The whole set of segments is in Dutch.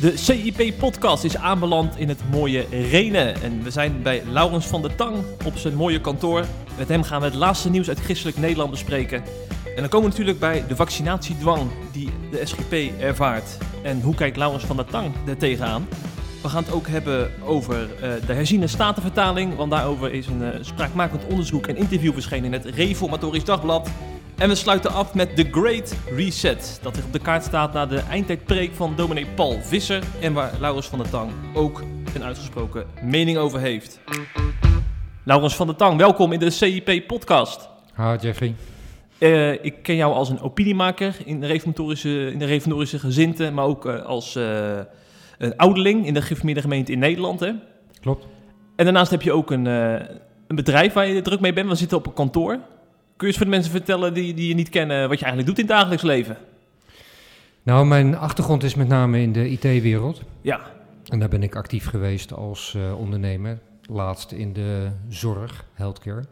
De CIP-podcast is aanbeland in het mooie Renen. En we zijn bij Laurens van der Tang op zijn mooie kantoor. Met hem gaan we het laatste nieuws uit christelijk Nederland bespreken. En dan komen we natuurlijk bij de vaccinatiedwang die de SGP ervaart. En hoe kijkt Laurens van der Tang er tegenaan? We gaan het ook hebben over uh, de herziene statenvertaling. Want daarover is een uh, spraakmakend onderzoek en interview verschenen in het Reformatorisch Dagblad. En we sluiten af met The Great Reset. Dat er op de kaart staat na de eindtijdpreek van dominee Paul Visser. En waar Laurens van der Tang ook een uitgesproken mening over heeft. Laurens van der Tang, welkom in de CIP-podcast. Ha, Jeffrey. Uh, ik ken jou als een opiniemaker in de reformatorische, in de reformatorische gezinte, maar ook uh, als uh, een ouderling in de gereformeerde gemeente in Nederland. Hè? Klopt. En daarnaast heb je ook een, een bedrijf waar je druk mee bent. We zitten op een kantoor. Kun je eens voor de mensen vertellen die, die je niet kennen wat je eigenlijk doet in het dagelijks leven? Nou, mijn achtergrond is met name in de IT-wereld. Ja. En daar ben ik actief geweest als uh, ondernemer. Laatst in de zorg, healthcare.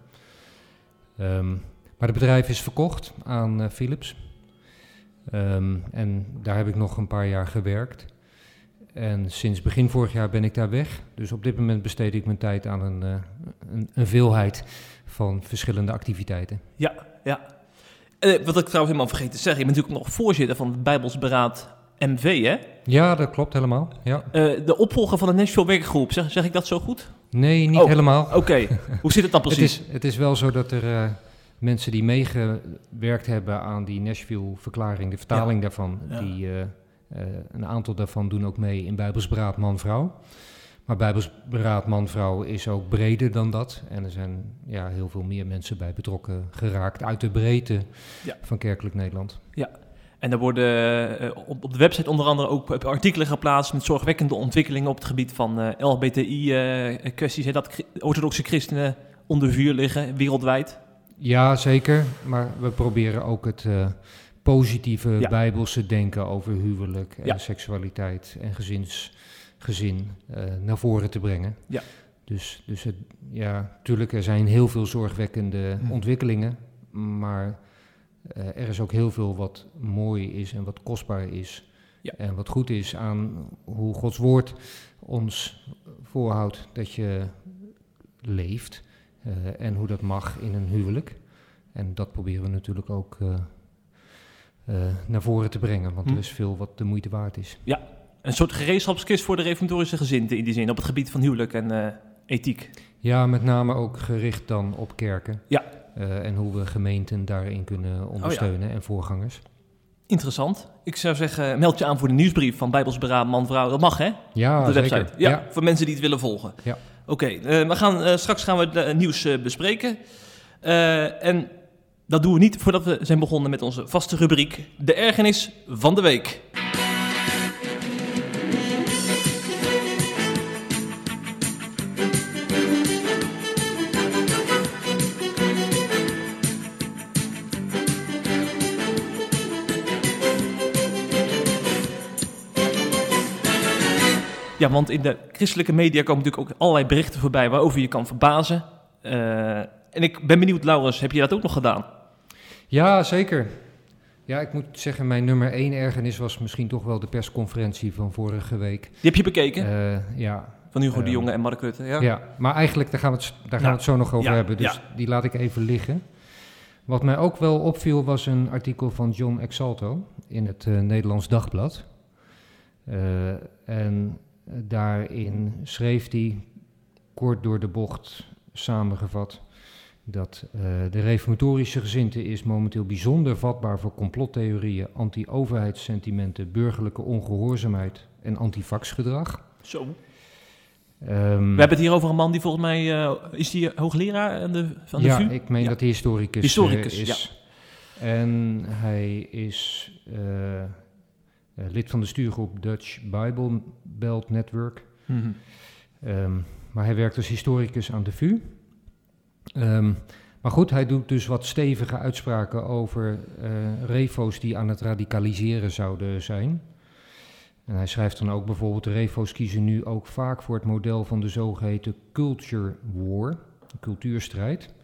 Um, maar het bedrijf is verkocht aan uh, Philips. Um, en daar heb ik nog een paar jaar gewerkt. En sinds begin vorig jaar ben ik daar weg. Dus op dit moment besteed ik mijn tijd aan een, uh, een, een veelheid van verschillende activiteiten. Ja, ja. Uh, wat ik trouwens helemaal vergeten te zeggen, je bent natuurlijk nog voorzitter van het Bijbelsberaad MV, hè? Ja, dat klopt helemaal. Ja. Uh, de opvolger van de Nashville Werkgroep, zeg, zeg ik dat zo goed? Nee, niet oh, helemaal. Oké, okay. hoe zit het dan precies? het, is, het is wel zo dat er uh, mensen die meegewerkt hebben aan die Nashville-verklaring, de vertaling ja. daarvan, ja. die, een aantal daarvan doen ook mee in Bijbelsberaad Man-Vrouw. Maar Bijbelsberaad man-vrouw is ook breder dan dat. En er zijn ja, heel veel meer mensen bij betrokken geraakt uit de breedte ja. van kerkelijk Nederland. Ja, en er worden uh, op, de website onder andere ook artikelen geplaatst met zorgwekkende ontwikkelingen op het gebied van uh, LHBTI-kwesties. Uh, dat orthodoxe christenen onder vuur liggen wereldwijd. Ja, zeker. Maar we proberen ook het positieve ja. bijbelse denken over huwelijk en ja. seksualiteit en gezins gezin uh, naar voren te brengen. Ja. Dus, dus het, ja, natuurlijk, er zijn heel veel zorgwekkende hm. ontwikkelingen, maar uh, er is ook heel veel wat mooi is en wat kostbaar is. Ja. En wat goed is aan hoe Gods woord ons voorhoudt dat je leeft uh, en hoe dat mag in een huwelijk. En dat proberen we natuurlijk ook naar voren te brengen, want hm. er is veel wat de moeite waard is. Ja, een soort gereedschapskist voor de reformatorische gezinten in die zin, op het gebied van huwelijk en uh, ethiek. Ja, met name ook gericht dan op kerken. Ja. Uh, en hoe we gemeenten daarin kunnen ondersteunen oh ja. en voorgangers. Interessant. Ik zou zeggen, meld je aan voor de nieuwsbrief van Bijbelsberaad Man-Vrouw. Dat mag, hè? Ja, Op de zeker. website. Ja, ja, voor mensen die het willen volgen. Ja. Oké, okay, uh, we gaan straks gaan we het nieuws bespreken. en dat doen we niet voordat we zijn begonnen met onze vaste rubriek, de ergernis van de week. Ja, want in de christelijke media komen natuurlijk ook allerlei berichten voorbij waarover je kan verbazen. Uh, en ik ben benieuwd, Laurens, heb je dat ook nog gedaan? Ja, zeker. Ja, ik moet zeggen, mijn nummer één ergernis was misschien toch wel de persconferentie van vorige week. Die heb je bekeken? Uh, ja. Van Hugo uh, de Jonge en Mark Rutte, ja? Ja, maar eigenlijk, daar gaan we het, daar gaan we het zo nog over ja, hebben, dus ja. die laat ik even liggen. Wat mij ook wel opviel was een artikel van John Exalto in het uh, Nederlands Dagblad. en Daarin schreef hij, kort door de bocht samengevat, dat uh, de reformatorische gezinte is momenteel bijzonder vatbaar voor complottheorieën, anti-overheidssentimenten, burgerlijke ongehoorzaamheid en antivaxgedrag. Zo. Um, We hebben het hier over een man die volgens mij, uh, is die hoogleraar aan de, van de ja, VU? Ja, ik meen ja. dat hij historicus, historicus uh, is. Ja. En hij is lid van de stuurgroep Dutch Bible Belt Network. Mm -hmm. um, maar hij werkt als historicus aan de VU. Um, maar goed, hij doet dus wat stevige uitspraken over uh, refo's die aan het radicaliseren zouden zijn. En hij schrijft dan ook bijvoorbeeld, de refo's kiezen nu ook vaak voor het model van de zogeheten culture war, de cultuurstrijd.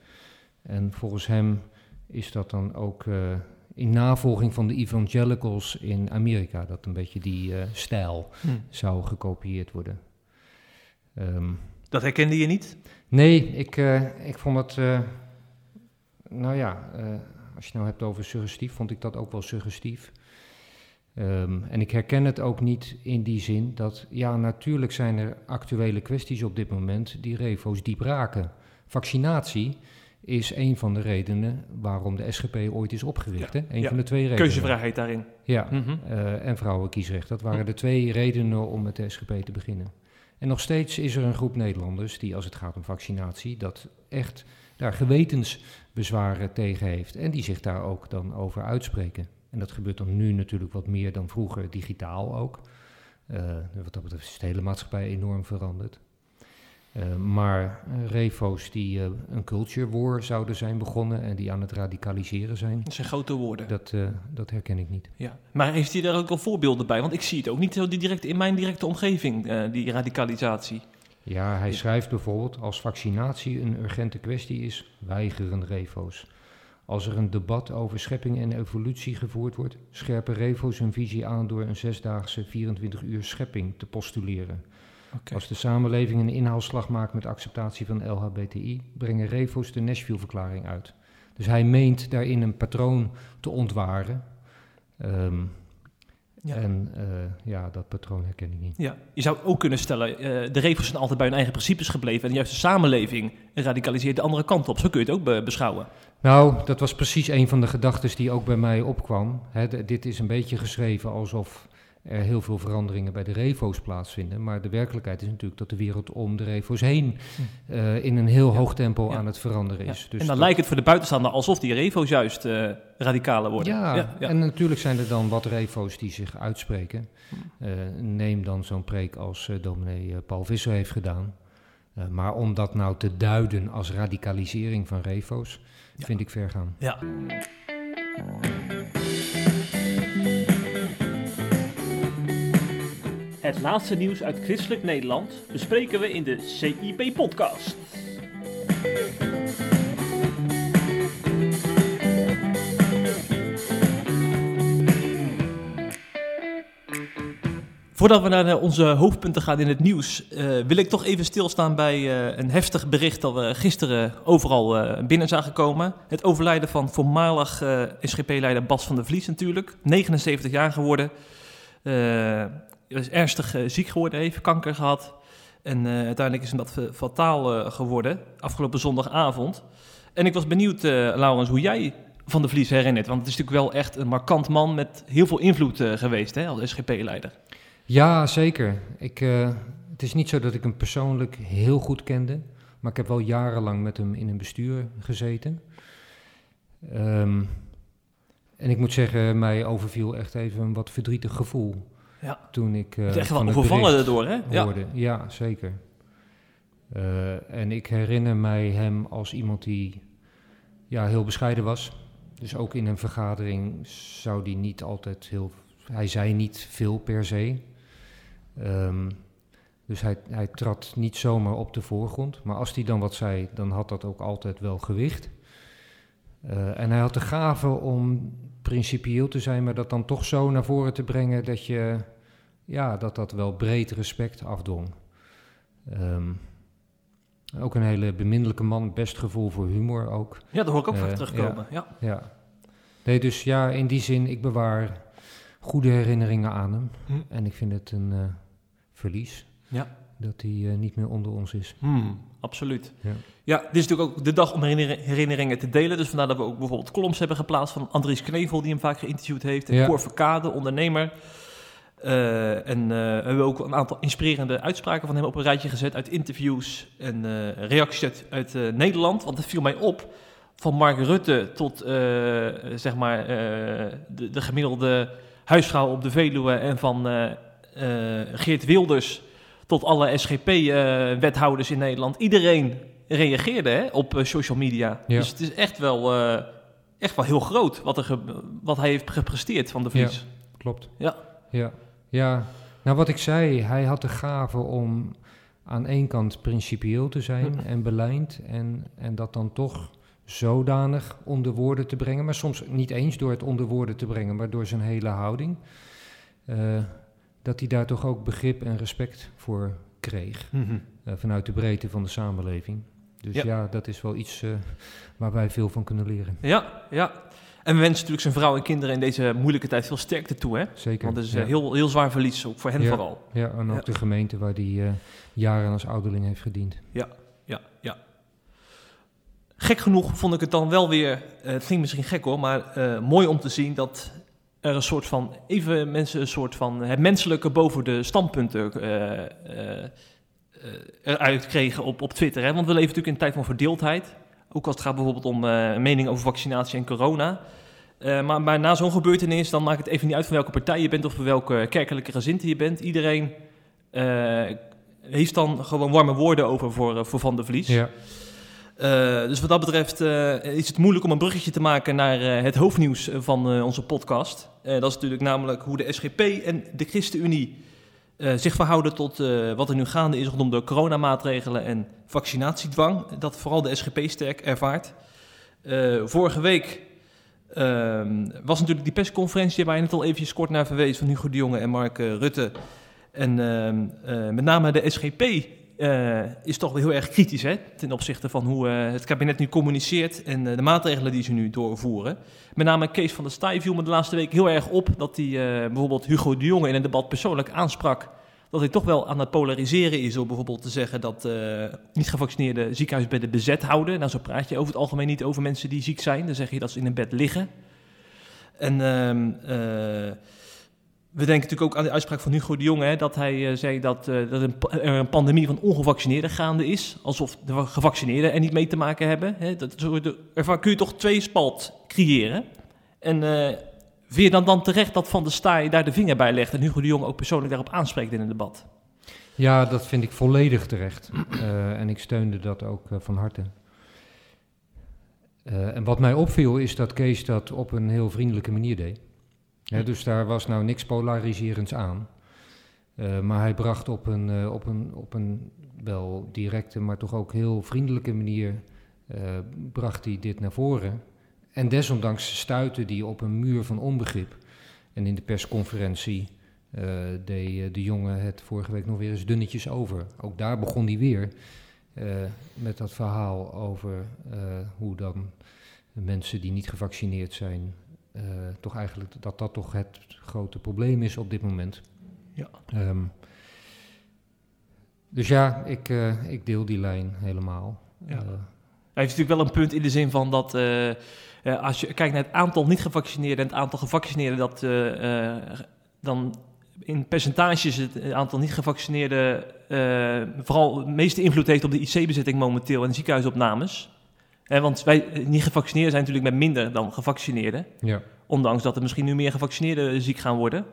En volgens hem is dat dan ook uh, in navolging van de evangelicals in Amerika, dat een beetje die eh, stijl Hm. zou gekopieerd worden. Ehm, Dat herkende je niet? nee, ik, eh, ik vond het, eh, nou ja, als je het nou hebt over suggestief, vond ik dat ook wel suggestief. Ehm, en ik herken het ook niet in die zin dat, ja, natuurlijk zijn er actuele kwesties op dit moment die refo's diep raken. Vaccinatie is een van de redenen waarom de SGP ooit is opgericht. Ja, hè? Een ja. van de twee redenen. Keuzevrijheid daarin. Ja, Mhm. eh, en vrouwenkiesrecht. Dat waren de twee redenen om met de SGP te beginnen. En nog steeds is er een groep Nederlanders die, als het gaat om vaccinatie, dat echt daar gewetensbezwaren tegen heeft. En die zich daar ook dan over uitspreken. En dat gebeurt dan nu natuurlijk wat meer dan vroeger, digitaal ook. Eh, wat dat betreft is de hele maatschappij enorm veranderd. Eh, maar eh, refo's die eh, een culture war zouden zijn begonnen en die aan het radicaliseren zijn, Dat zijn grote woorden. dat, dat herken ik niet. Ja. Maar heeft hij daar ook al voorbeelden bij? Want ik zie het ook niet zo direct in mijn directe omgeving, die radicalisatie. Ja, hij schrijft bijvoorbeeld: als vaccinatie een urgente kwestie is, weigeren refo's. Als er een debat over schepping en evolutie gevoerd wordt, scherpen refo's hun visie aan door een zesdaagse 24 uur schepping te postuleren. Als de samenleving een inhaalslag maakt met acceptatie van LHBTI, brengen refo's de Nashville-verklaring uit. Dus hij meent daarin een patroon te ontwaren. Ehm, Ja. En eh, ja, dat patroon herken ik niet. Ja, je zou ook kunnen stellen, eh, de revers zijn altijd bij hun eigen principes gebleven en juist de samenleving radicaliseert de andere kant op. Zo kun je het ook be- beschouwen. Nou, dat was precies een van de gedachten die ook bij mij opkwam. Hè, dit is een beetje geschreven alsof er heel veel veranderingen bij de refo's plaatsvinden. Maar de werkelijkheid is natuurlijk dat de wereld om de refo's heen eh, in een heel Ja. hoog tempo Ja. aan het veranderen is. Ja. Dus en dan dat- lijkt het voor de buitenstaander alsof die revo's juist eh, radicaler worden. Ja, ja, ja. en natuurlijk zijn er dan wat refo's die zich uitspreken. Hm. Eh, neem dan zo'n preek als eh, dominee Paul Visser heeft gedaan. Eh, maar om dat nou te duiden als radicalisering van refo's, Ja. vind ik ver gaan. Ja. Het laatste nieuws uit christelijk Nederland bespreken we in de CIP-podcast. Voordat we naar eh, onze hoofdpunten gaan in het nieuws, eh, wil ik toch even stilstaan bij eh, een heftig bericht dat we gisteren overal binnen zagen komen. Het overlijden van voormalig SGP-leider Bas van der Vlies natuurlijk, 79 jaar geworden. Eh, is ernstig eh, ziek geworden, heeft kanker gehad. En eh, uiteindelijk is hem dat fa- fataal geworden, afgelopen zondagavond. En ik was benieuwd, Laurens, hoe jij Van der Vlies herinnert. Want het is natuurlijk wel echt een markant man met heel veel invloed geweest hè, als SGP-leider. Ja, zeker. Ik, het is niet zo dat ik hem persoonlijk heel goed kende, maar ik heb wel jarenlang met hem in een bestuur gezeten. Ehm, en ik moet zeggen, mij overviel echt even een wat verdrietig gevoel Ja. toen ik Het is echt wel overvallen erdoor, hè? Ja. hoorde. Ja, zeker. Eh, en ik herinner mij hem als iemand die ja, heel bescheiden was. Dus ook in een vergadering zou die niet altijd heel... Hij zei niet veel per se. Ehm, dus hij, hij trad niet zomaar op de voorgrond. Maar als hij dan wat zei, dan had dat ook altijd wel gewicht. Eh, en hij had de gave om principieel te zijn, maar dat dan toch zo naar voren te brengen dat je ja, dat dat wel breed respect afdwong. Ehm, ook een hele beminnelijke man, best gevoel voor humor ook. Ja, daar hoor ik ook vaak Eh, terugkomen. Ja. Ja. Nee, dus ja, in die zin, ik bewaar goede herinneringen aan hem. Hm. En ik vind het een eh, verlies Ja. dat hij eh, niet meer onder ons is. Hmm, absoluut. Ja. Ja, dit is natuurlijk ook de dag om herinner- herinneringen te delen. Dus vandaar dat we ook bijvoorbeeld columns hebben geplaatst van Andries Knevel, die hem vaak geïnterviewd heeft. En Ja. Cor Verkade, ondernemer. Eh, en we hebben ook een aantal inspirerende uitspraken van hem op een rijtje gezet uit interviews en eh, reacties uit, uit Nederland. Want het viel mij op, van Mark Rutte tot zeg maar de, de gemiddelde huisvrouw op de Veluwe en van Geert Wilders tot alle SGP-wethouders in Nederland. Iedereen reageerde hè, op social media. Ja. Dus het is echt wel, echt wel heel groot wat, er wat hij heeft gepresteerd van de Vries. Klopt. Ja. Ja. Ja. Nou, wat ik zei, hij had de gave om aan één kant principieel te zijn en beleid. En, en dat dan toch zodanig onder woorden te brengen, maar soms niet eens door het onder woorden te brengen, maar door zijn hele houding, eh, dat hij daar toch ook begrip en respect voor kreeg Mhm. eh, vanuit de breedte van de samenleving. Dus Ja. ja, dat is wel iets eh, waar wij veel van kunnen leren. Ja, ja. En we wensen natuurlijk zijn vrouw en kinderen in deze moeilijke tijd veel sterkte toe, hè? Zeker. Want het is eh, ja. heel, heel zwaar verlies, ook voor hen Ja. vooral. ja, en ook Ja. de gemeente waar die eh, jaren als ouderling heeft gediend. Ja, ja. Gek genoeg vond ik het dan wel weer, eh, het ging misschien gek hoor, maar eh, mooi om te zien dat er een soort van, even mensen een soort van het menselijke boven de standpunten eh, eh, eh, eruit kregen op, op Twitter. Hè? Want we leven natuurlijk in een tijd van verdeeldheid. Ook als het gaat bijvoorbeeld om eh mening over vaccinatie en corona. Eh, maar, maar na zo'n gebeurtenis, dan maakt het even niet uit van welke partij je bent of van welke kerkelijke gezinte je bent. Iedereen eh, heeft dan gewoon warme woorden over voor, voor Van der Vlies. Ja, dus wat dat betreft is het moeilijk om een bruggetje te maken naar het hoofdnieuws van onze podcast. Dat is natuurlijk namelijk hoe de SGP en de ChristenUnie eh, zich verhouden tot eh, wat er nu gaande is rondom de coronamaatregelen en vaccinatiedwang. Dat vooral de SGP sterk ervaart. Eh, vorige week ehm, was natuurlijk die persconferentie waar je net al eventjes kort naar verwees van Hugo de Jonge en Mark Rutte. En ehm, eh, met name de SGP eh, is toch wel heel erg kritisch hè, ten opzichte van hoe eh, het kabinet nu communiceert en eh, de maatregelen die ze nu doorvoeren. Met name Kees van der Staaij viel me de laatste week heel erg op dat hij bijvoorbeeld Hugo de Jonge in een debat persoonlijk aansprak. Dat hij toch wel aan het polariseren is door bijvoorbeeld te zeggen dat niet gevaccineerde ziekenhuisbedden bezet houden. Nou, zo praat je over het algemeen niet over mensen die ziek zijn. Dan zeg je dat ze in een bed liggen. En ehm, eh, we denken natuurlijk ook aan de uitspraak van Hugo de Jonge, hè, dat hij eh, zei dat, eh, er een pandemie van ongevaccineerden gaande is. Alsof de gevaccineerden er niet mee te maken hebben. Hè. Dat, zo, kun je toch twee spalt creëren. En eh, vind je dan, dan terecht dat Van der Staaij daar de vinger bij legt en Hugo de Jonge ook persoonlijk daarop aanspreekt in een debat? ja dat vind ik volledig terecht. En ik steunde dat ook van harte. En wat mij opviel is dat Kees dat op een heel vriendelijke manier deed. Dus daar was nou niks polariserends aan. Eh, maar hij bracht op een, eh, op, een, op een wel directe, maar toch ook heel vriendelijke manier eh, bracht hij dit naar voren. En desondanks stuitte hij op een muur van onbegrip. En in de persconferentie deed de jongen het vorige week nog weer eens dunnetjes over. Ook daar begon hij weer met dat verhaal over hoe dan mensen die niet gevaccineerd zijn, eh, toch eigenlijk dat dat toch het grote probleem is op dit moment. Ja. Ehm, dus ja, ik, eh, ik deel die lijn helemaal. Ja. Eh, Hij heeft natuurlijk wel een punt in de zin van dat als je kijkt naar het aantal niet-gevaccineerden en het aantal gevaccineerden, dat dan in percentages het aantal niet-gevaccineerden vooral de meeste invloed heeft op de IC-bezetting momenteel en de ziekenhuisopnames. Want wij eh, niet-gevaccineerden zijn natuurlijk met minder dan gevaccineerden, ja. ondanks dat er misschien nu meer gevaccineerden ziek gaan worden.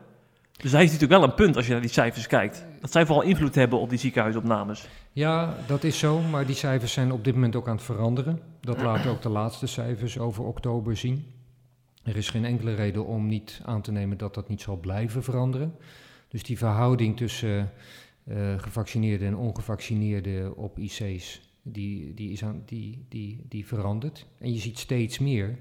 Dus hij heeft natuurlijk wel een punt als je naar die cijfers kijkt. Dat zij vooral invloed hebben op die ziekenhuisopnames. Ja, dat is zo, maar die cijfers zijn op dit moment ook aan het veranderen. Dat laten ook de laatste cijfers over oktober zien. Er is geen enkele reden om niet aan te nemen dat dat niet zal blijven veranderen. Dus die verhouding tussen eh, gevaccineerden en ongevaccineerden op IC's, die, die, is aan, die, die, die verandert. En je ziet steeds meer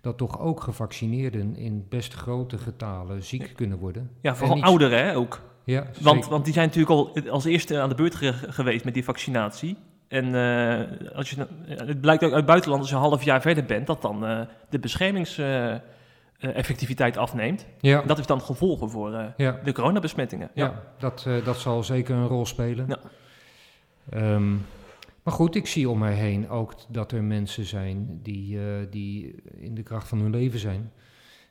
dat toch ook gevaccineerden in best grote getalen ziek kunnen worden. Ja, vooral niet- ouderen hè, ook. Ja, Want, zeker. want die zijn natuurlijk al als eerste aan de beurt ge- geweest met die vaccinatie. En eh, als je, het blijkt ook uit het buitenland, als je een half jaar verder bent, dat dan eh, de beschermingseffectiviteit afneemt. ja, En dat heeft dan gevolgen voor eh, ja. de coronabesmettingen. Ja, dat, eh, dat zal zeker een rol spelen. Ja. Ehm, maar goed, ik zie om mij heen ook dat er mensen zijn die, eh, die in de kracht van hun leven zijn.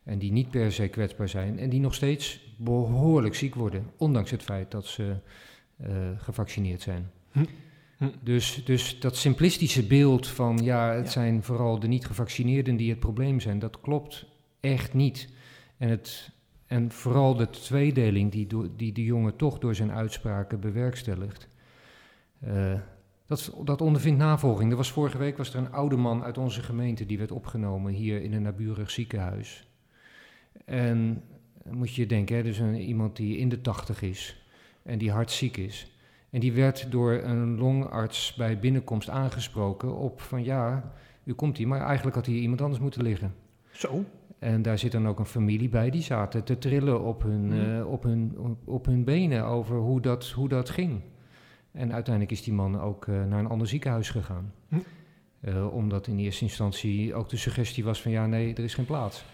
En die niet per se kwetsbaar zijn. En die nog steeds behoorlijk ziek worden. Ondanks het feit dat ze eh, gevaccineerd zijn. Hm. Hm. Dus, dus dat simplistische beeld van ja, het Ja. zijn vooral de niet gevaccineerden die het probleem zijn. Dat klopt echt niet. En het, en vooral de tweedeling die, die de jongen toch door zijn uitspraken bewerkstelligt. eh, dat, dat ondervindt navolging. Er was vorige week was er een oude man uit onze gemeente die werd opgenomen hier in een naburig ziekenhuis. En moet je denken, hè, dus een, iemand die in de tachtig is en die hartziek is. En die werd door een longarts bij binnenkomst aangesproken op van ja, u komt hier, maar eigenlijk had hier iemand anders moeten liggen. Zo. En daar zit dan ook een familie bij, die zaten te trillen op hun, Hmm. eh, op hun, op, op hun benen over hoe dat, hoe dat ging. En uiteindelijk is die man ook eh, naar een ander ziekenhuis gegaan. Hm. Eh, omdat in eerste instantie ook de suggestie was van ja, nee, er is geen plaats.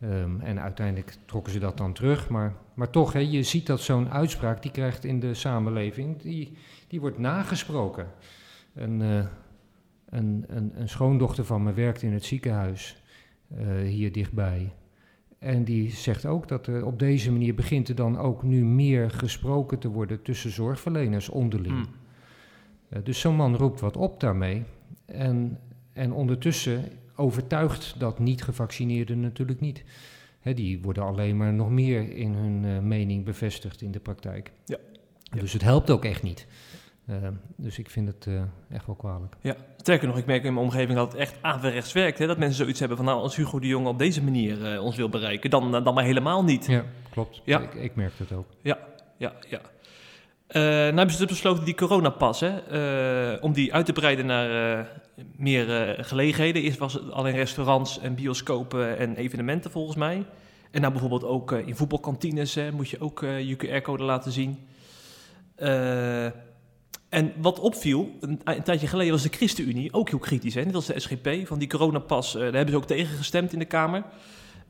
Ehm, en uiteindelijk trokken ze dat dan terug. Maar, maar toch, hè, je ziet dat zo'n uitspraak, die krijgt in de samenleving, die, die wordt nagesproken. Een, eh, een, een, een schoondochter van me werkt in het ziekenhuis hier dichtbij. En die zegt ook dat er op deze manier begint er dan ook nu meer gesproken te worden tussen zorgverleners onderling. Hm. Eh, dus zo'n man roept wat op daarmee. En, en ondertussen overtuigt dat niet-gevaccineerden natuurlijk niet. Hè, die worden alleen maar nog meer in hun eh, mening bevestigd in de praktijk. Ja. Dus het helpt ook echt niet. Eh, dus ik vind het eh, echt wel kwalijk. Ja, sterker nog, ik merk in mijn omgeving dat het echt averechts werkt. Hè? Dat mensen zoiets hebben van, nou, als Hugo de Jong op deze manier eh, ons wil bereiken, dan, dan maar helemaal niet. Ja, klopt. Ja. Ik, ik merk dat ook. Ja, ja. Eh nou hebben ze besloten die coronapas, hè, eh, om die uit te breiden naar eh, meer eh, gelegenheden. Eerst was het alleen restaurants en bioscopen en evenementen volgens mij. En nou bijvoorbeeld ook eh, in voetbalkantines hè, moet je ook eh, je QR-code laten zien. Eh, en wat opviel, een, tijdje geleden was de ChristenUnie ook heel kritisch. Hè? Net als de SGP, van die coronapas, eh, daar hebben ze ook tegen gestemd in de Kamer.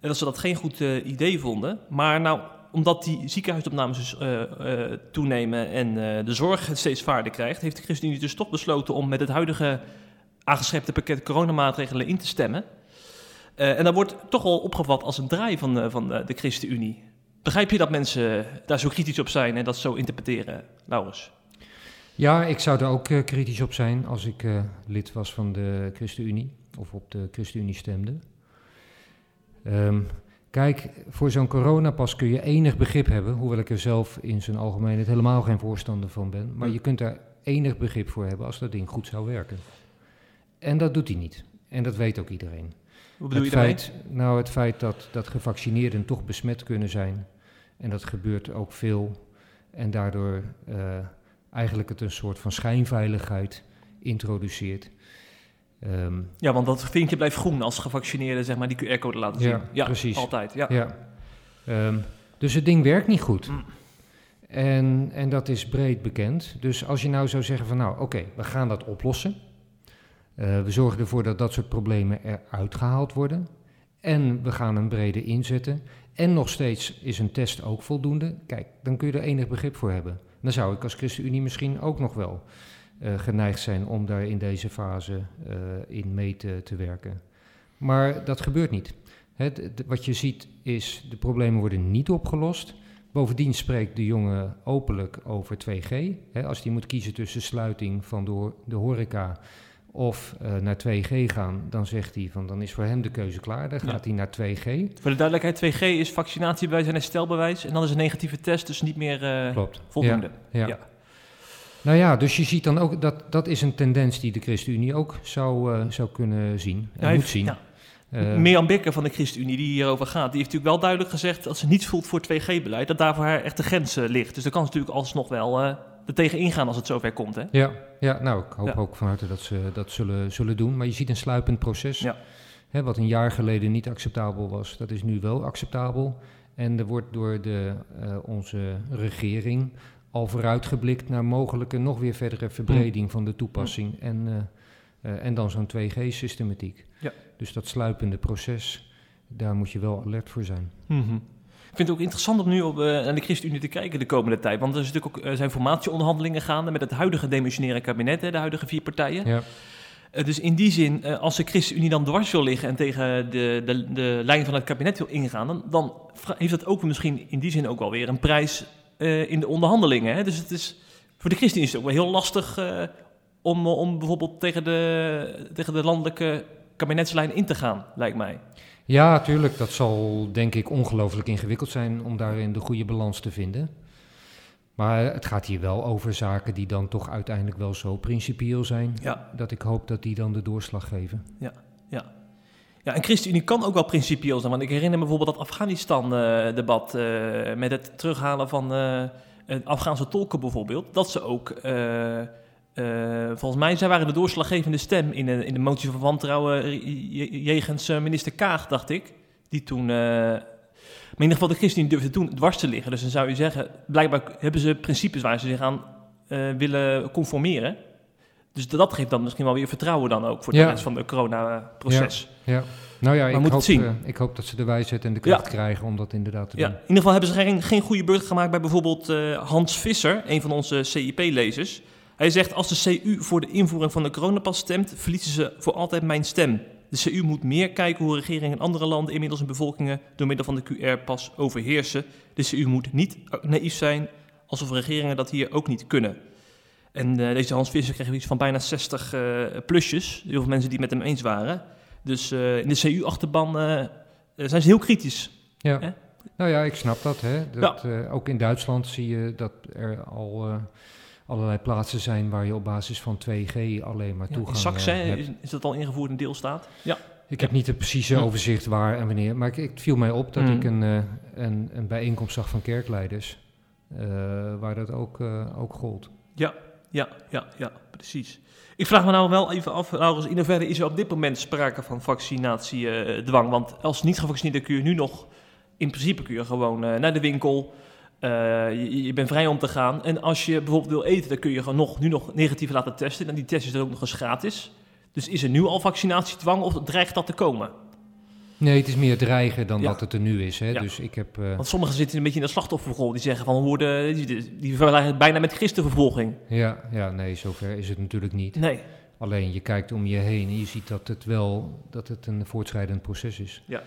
En dat ze dat geen goed eh, idee vonden. Maar nou, omdat die ziekenhuisopnames dus, eh, toenemen en de zorg steeds vaarder krijgt, heeft de ChristenUnie dus toch besloten om met het huidige aangeschepte pakket coronamaatregelen in te stemmen. En dat wordt toch wel opgevat als een draai van, van de ChristenUnie. Begrijp je dat mensen daar zo kritisch op zijn en dat zo interpreteren, Laurens? Ja, ik zou er ook eh, kritisch op zijn als ik eh, lid was van de ChristenUnie of op de ChristenUnie stemde. Ehm, kijk, voor zo'n coronapas kun je enig begrip hebben, hoewel ik er zelf in zijn algemeenheid helemaal geen voorstander van ben. Maar je kunt daar enig begrip voor hebben als dat ding goed zou werken. En dat doet hij niet. En dat weet ook iedereen. Hoe bedoel het je daarmee? feit, Nou, het feit dat, dat gevaccineerden toch besmet kunnen zijn. En dat gebeurt ook veel. En daardoor eh, eigenlijk het een soort van schijnveiligheid introduceert. Ehm, Ja, want dat vinkje blijft groen als gevaccineerden zeg maar, die QR-code laten zien. Ja, precies. altijd. Ja. ja. Ehm, dus het ding werkt niet goed. Mm. En, en dat is breed bekend. Dus als je nou zou zeggen van nou oké, we gaan dat oplossen. Eh, we zorgen ervoor dat dat soort problemen eruit gehaald worden. En we gaan een brede inzetten. En nog steeds is een test ook voldoende. Kijk, dan kun je er enig begrip voor hebben. Dan zou ik als ChristenUnie misschien ook nog wel eh, geneigd zijn om daar in deze fase eh, in mee te, werken. Maar dat gebeurt niet. Wat je ziet is, de problemen worden niet opgelost. Bovendien spreekt de jongen openlijk over 2G. Hè, als hij moet kiezen tussen sluiting van ho- de horeca of eh, naar 2G gaan, dan zegt hij van dan is voor hem de keuze klaar. Dan Ja. gaat hij naar 2G. Voor de duidelijkheid, 2G is vaccinatiebewijs en herstelbewijs. En dan is een negatieve test dus niet meer eh, Klopt. voldoende. Ja. Ja. Nou ja, dus je ziet dan ook dat dat is een tendens die de ChristenUnie ook zou, eh, zou kunnen zien. En Hij moet heeft- zien. Eh, Mirjam Bekker van de ChristenUnie, die hierover gaat, die heeft natuurlijk wel duidelijk gezegd dat ze niets voelt voor 2G-beleid. Dat daar voor haar echt de grens ligt. Dus daar kan ze natuurlijk alsnog wel er tegen ingaan als het zover komt. Hè? Ja, ja, nou, ik hoop Ja. ook van harte dat ze dat zullen, zullen doen. Maar je ziet een sluipend proces. Ja. Hè, wat een jaar geleden niet acceptabel was, dat is nu wel acceptabel. En er wordt door de, eh, onze regering al vooruitgeblikt naar mogelijke nog weer verdere verbreding van de toepassing. En, eh, eh, en dan zo'n 2G-systematiek. Ja. Dus dat sluipende proces, daar moet je wel alert voor zijn. Mhm. Vind het ook interessant om nu op, eh, naar de ChristenUnie te kijken de komende tijd. Want er is natuurlijk ook, eh, zijn formatieonderhandelingen gaande met het huidige demissionaire kabinet, hè, de huidige vier partijen. Ja, Eh, dus in die zin, als de ChristenUnie dan dwars wil liggen en tegen de, de, de lijn van het kabinet wil ingaan, dan, dan heeft dat ook misschien in die zin ook wel weer een prijs in de onderhandelingen. Hè? Dus het is, voor de ChristenUnie is het ook wel heel lastig om, om bijvoorbeeld tegen de, tegen de landelijke kabinetslijn in te gaan, lijkt mij. Ja, tuurlijk. Dat zal denk ik ongelooflijk ingewikkeld zijn om daarin de goede balans te vinden. Maar het gaat hier wel over zaken die dan toch uiteindelijk wel zo principieel zijn. Ja. Dat ik hoop dat die dan de doorslag geven. Ja, en ChristenUnie kan ook wel principieel zijn. Want ik herinner me bijvoorbeeld dat Afghanistan-debat met het terughalen van eh, het Afghaanse tolken bijvoorbeeld. Dat ze ook eh, Eh, volgens mij zij waren de doorslaggevende stem in de, in de motie van wantrouwen eh, je- jegens eh, minister Kaag, dacht ik. Die toen, eh, maar in ieder geval de ChristenUnie durfde toen dwars te liggen. Dus dan zou je zeggen, blijkbaar hebben ze principes waar ze zich aan eh, willen conformeren. Dus dat geeft dan misschien wel weer vertrouwen dan ook voor de Ja. rest van het coronaproces. Ja. Nou ja, ik hoop, het zien. eh, ik hoop dat ze de wijsheid en de kracht Ja. krijgen om dat inderdaad te Ja, doen. in ieder geval hebben ze geen, geen goede beurt gemaakt bij bijvoorbeeld eh, Hans Visser, een van onze CIP-lezers. Hij zegt, als de CU voor de invoering van de coronapas stemt, verliezen ze voor altijd mijn stem. De CU moet meer kijken hoe regeringen in andere landen inmiddels hun bevolkingen door middel van de QR-pas overheersen. De CU moet niet naïef zijn, alsof regeringen dat hier ook niet kunnen. En eh, deze Hans Visser kreeg iets van bijna 60 eh, plusjes, heel veel mensen die het met hem eens waren. Dus eh, in de CU-achterban zijn ze heel kritisch. Ja. Hè? Nou ja, ik snap dat. Hè. dat ook in Duitsland zie je dat er al allerlei plaatsen zijn waar je op basis van 2G alleen maar Ja, toegang in Saxe eh, hebt. is, is dat al ingevoerd in deelstaat? Ja. Ik heb niet het precieze overzicht waar en wanneer, maar ik, het viel mij op dat Hm. ik een, eh, een, een bijeenkomst zag van kerkleiders eh, waar dat ook, eh, ook gold. Ja, ja, ja, ja, precies. Ik vraag me nou wel even af, Laurens, in hoeverre is er op dit moment sprake van vaccinatiedwang? Want als niet gevaccineerde kun je nu nog, in principe kun je gewoon naar de winkel, eh, je, je bent vrij om te gaan. En als je bijvoorbeeld wil eten, dan kun je gewoon nog, nu nog negatief laten testen. En die test is dan ook nog eens gratis. Dus is er nu al vaccinatiedwang of dreigt dat te komen? Nee, het is meer dreigen dan Ja. dat het er nu is. Hè. Ja. Dus ik heb... eh, Want sommigen zitten een beetje in de slachtofferrol. Die zeggen van, worden, die, die vergelijken het bijna met christenvervolging. ja, ja, nee, zover is het natuurlijk niet. Nee. Alleen je kijkt om je heen en je ziet dat het wel dat het een voortschrijdend proces is. Ja.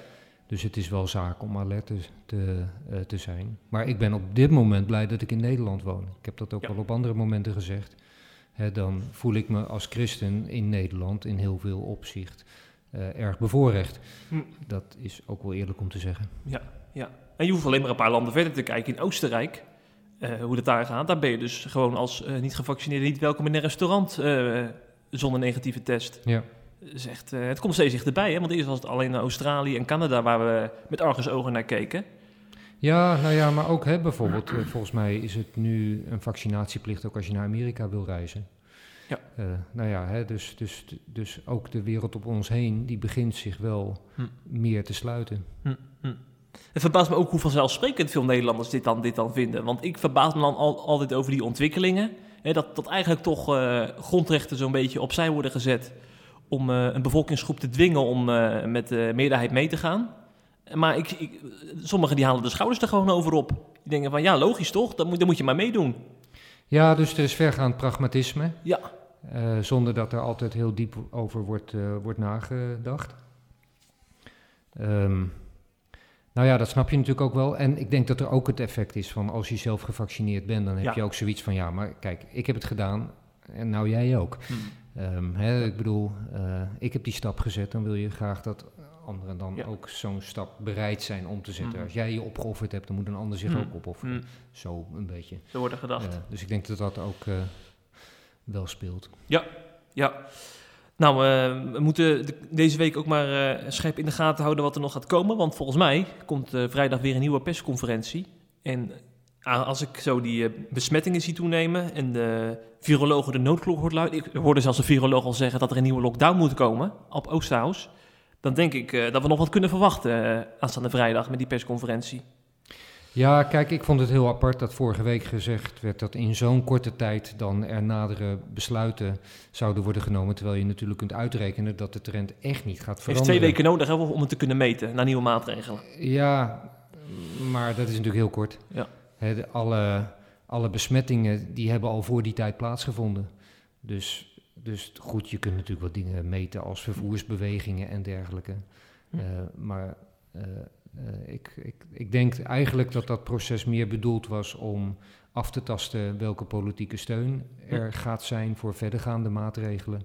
Dus het is wel zaak om alert te, te, eh, te zijn. Maar ik ben op dit moment blij dat ik in Nederland woon. Ik heb dat ook Ja. al op andere momenten gezegd. Hè, dan voel ik me als christen in Nederland in heel veel opzicht eh, erg bevoorrecht. Hm. Dat is ook wel eerlijk om te zeggen. En je hoeft alleen maar een paar landen verder te kijken. In Oostenrijk, eh, hoe het daar gaat, daar ben je dus gewoon als niet gevaccineerde niet welkom in een restaurant zonder negatieve test. Ja. Echt, eh, het komt steeds dichterbij, hè? want eerst was het alleen Australië en Canada waar we met argusogen naar keken. Ja, nou ja, maar ook hè, bijvoorbeeld, eh, volgens mij is het nu een vaccinatieplicht ook als je naar Amerika wil reizen. Ja. Eh, nou ja, hè, dus, dus, dus ook de wereld op ons heen, die begint zich wel Hm. meer te sluiten. Het verbaast me ook hoe vanzelfsprekend veel Nederlanders dit dan, dit dan vinden. Want ik verbaas me dan al, altijd over die ontwikkelingen. Hè, dat, dat eigenlijk toch grondrechten zo'n beetje opzij worden gezet om eh, een bevolkingsgroep te dwingen om eh, met de meerderheid mee te gaan. Maar ik, ik, sommigen die halen de schouders er gewoon over op. Die denken van ja, logisch toch, dan moet, dan moet je maar meedoen. Ja, dus er is vergaand pragmatisme, Ja, eh, zonder dat er altijd heel diep over wordt, eh, wordt nagedacht. Ehm, nou ja, dat snap je natuurlijk ook wel. En ik denk dat er ook het effect is van als je zelf gevaccineerd bent, dan heb Ja. je ook zoiets van ja, maar kijk, ik heb het gedaan en nou jij ook. Ehm, hè, ik bedoel, eh, ik heb die stap gezet, dan wil je graag dat anderen dan Ja. ook zo'n stap bereid zijn om te zetten. Mhm. Als jij je opgeofferd hebt, dan moet een ander zich Mhm. ook opofferen. Hm, Zo een beetje. zo wordt er gedacht. Eh, dus ik denk dat dat ook eh, wel speelt. Ja. Nou, eh, we moeten de- deze week ook maar scherp in de gaten houden wat er nog gaat komen. Want volgens mij komt vrijdag weer een nieuwe persconferentie. En als ik zo die eh, besmettingen zie toenemen en de virologen de noodklok hoort luiden... Ik hoorde zelfs de viroloog al zeggen dat er een nieuwe lockdown moet komen op Oosterhuis. Dan denk ik eh, dat we nog wat kunnen verwachten eh, aanstaande vrijdag met die persconferentie. Ja, kijk, ik vond het heel apart dat vorige week gezegd werd dat in zo'n korte tijd dan er nadere besluiten zouden worden genomen. Terwijl je natuurlijk kunt uitrekenen dat de trend echt niet gaat heeft veranderen. twee weken nodig hè, om het te kunnen meten naar nieuwe maatregelen. Ja, maar dat is natuurlijk heel kort. Ja. Hè, de- alle, alle besmettingen die hebben al voor die tijd plaatsgevonden. Dus, dus goed, je kunt natuurlijk wat dingen meten als vervoersbewegingen en dergelijke. Hm. Eh, maar eh, eh, ik, ik, ik denk eigenlijk dat dat proces meer bedoeld was om af te tasten welke politieke steun er gaat zijn voor verdergaande maatregelen.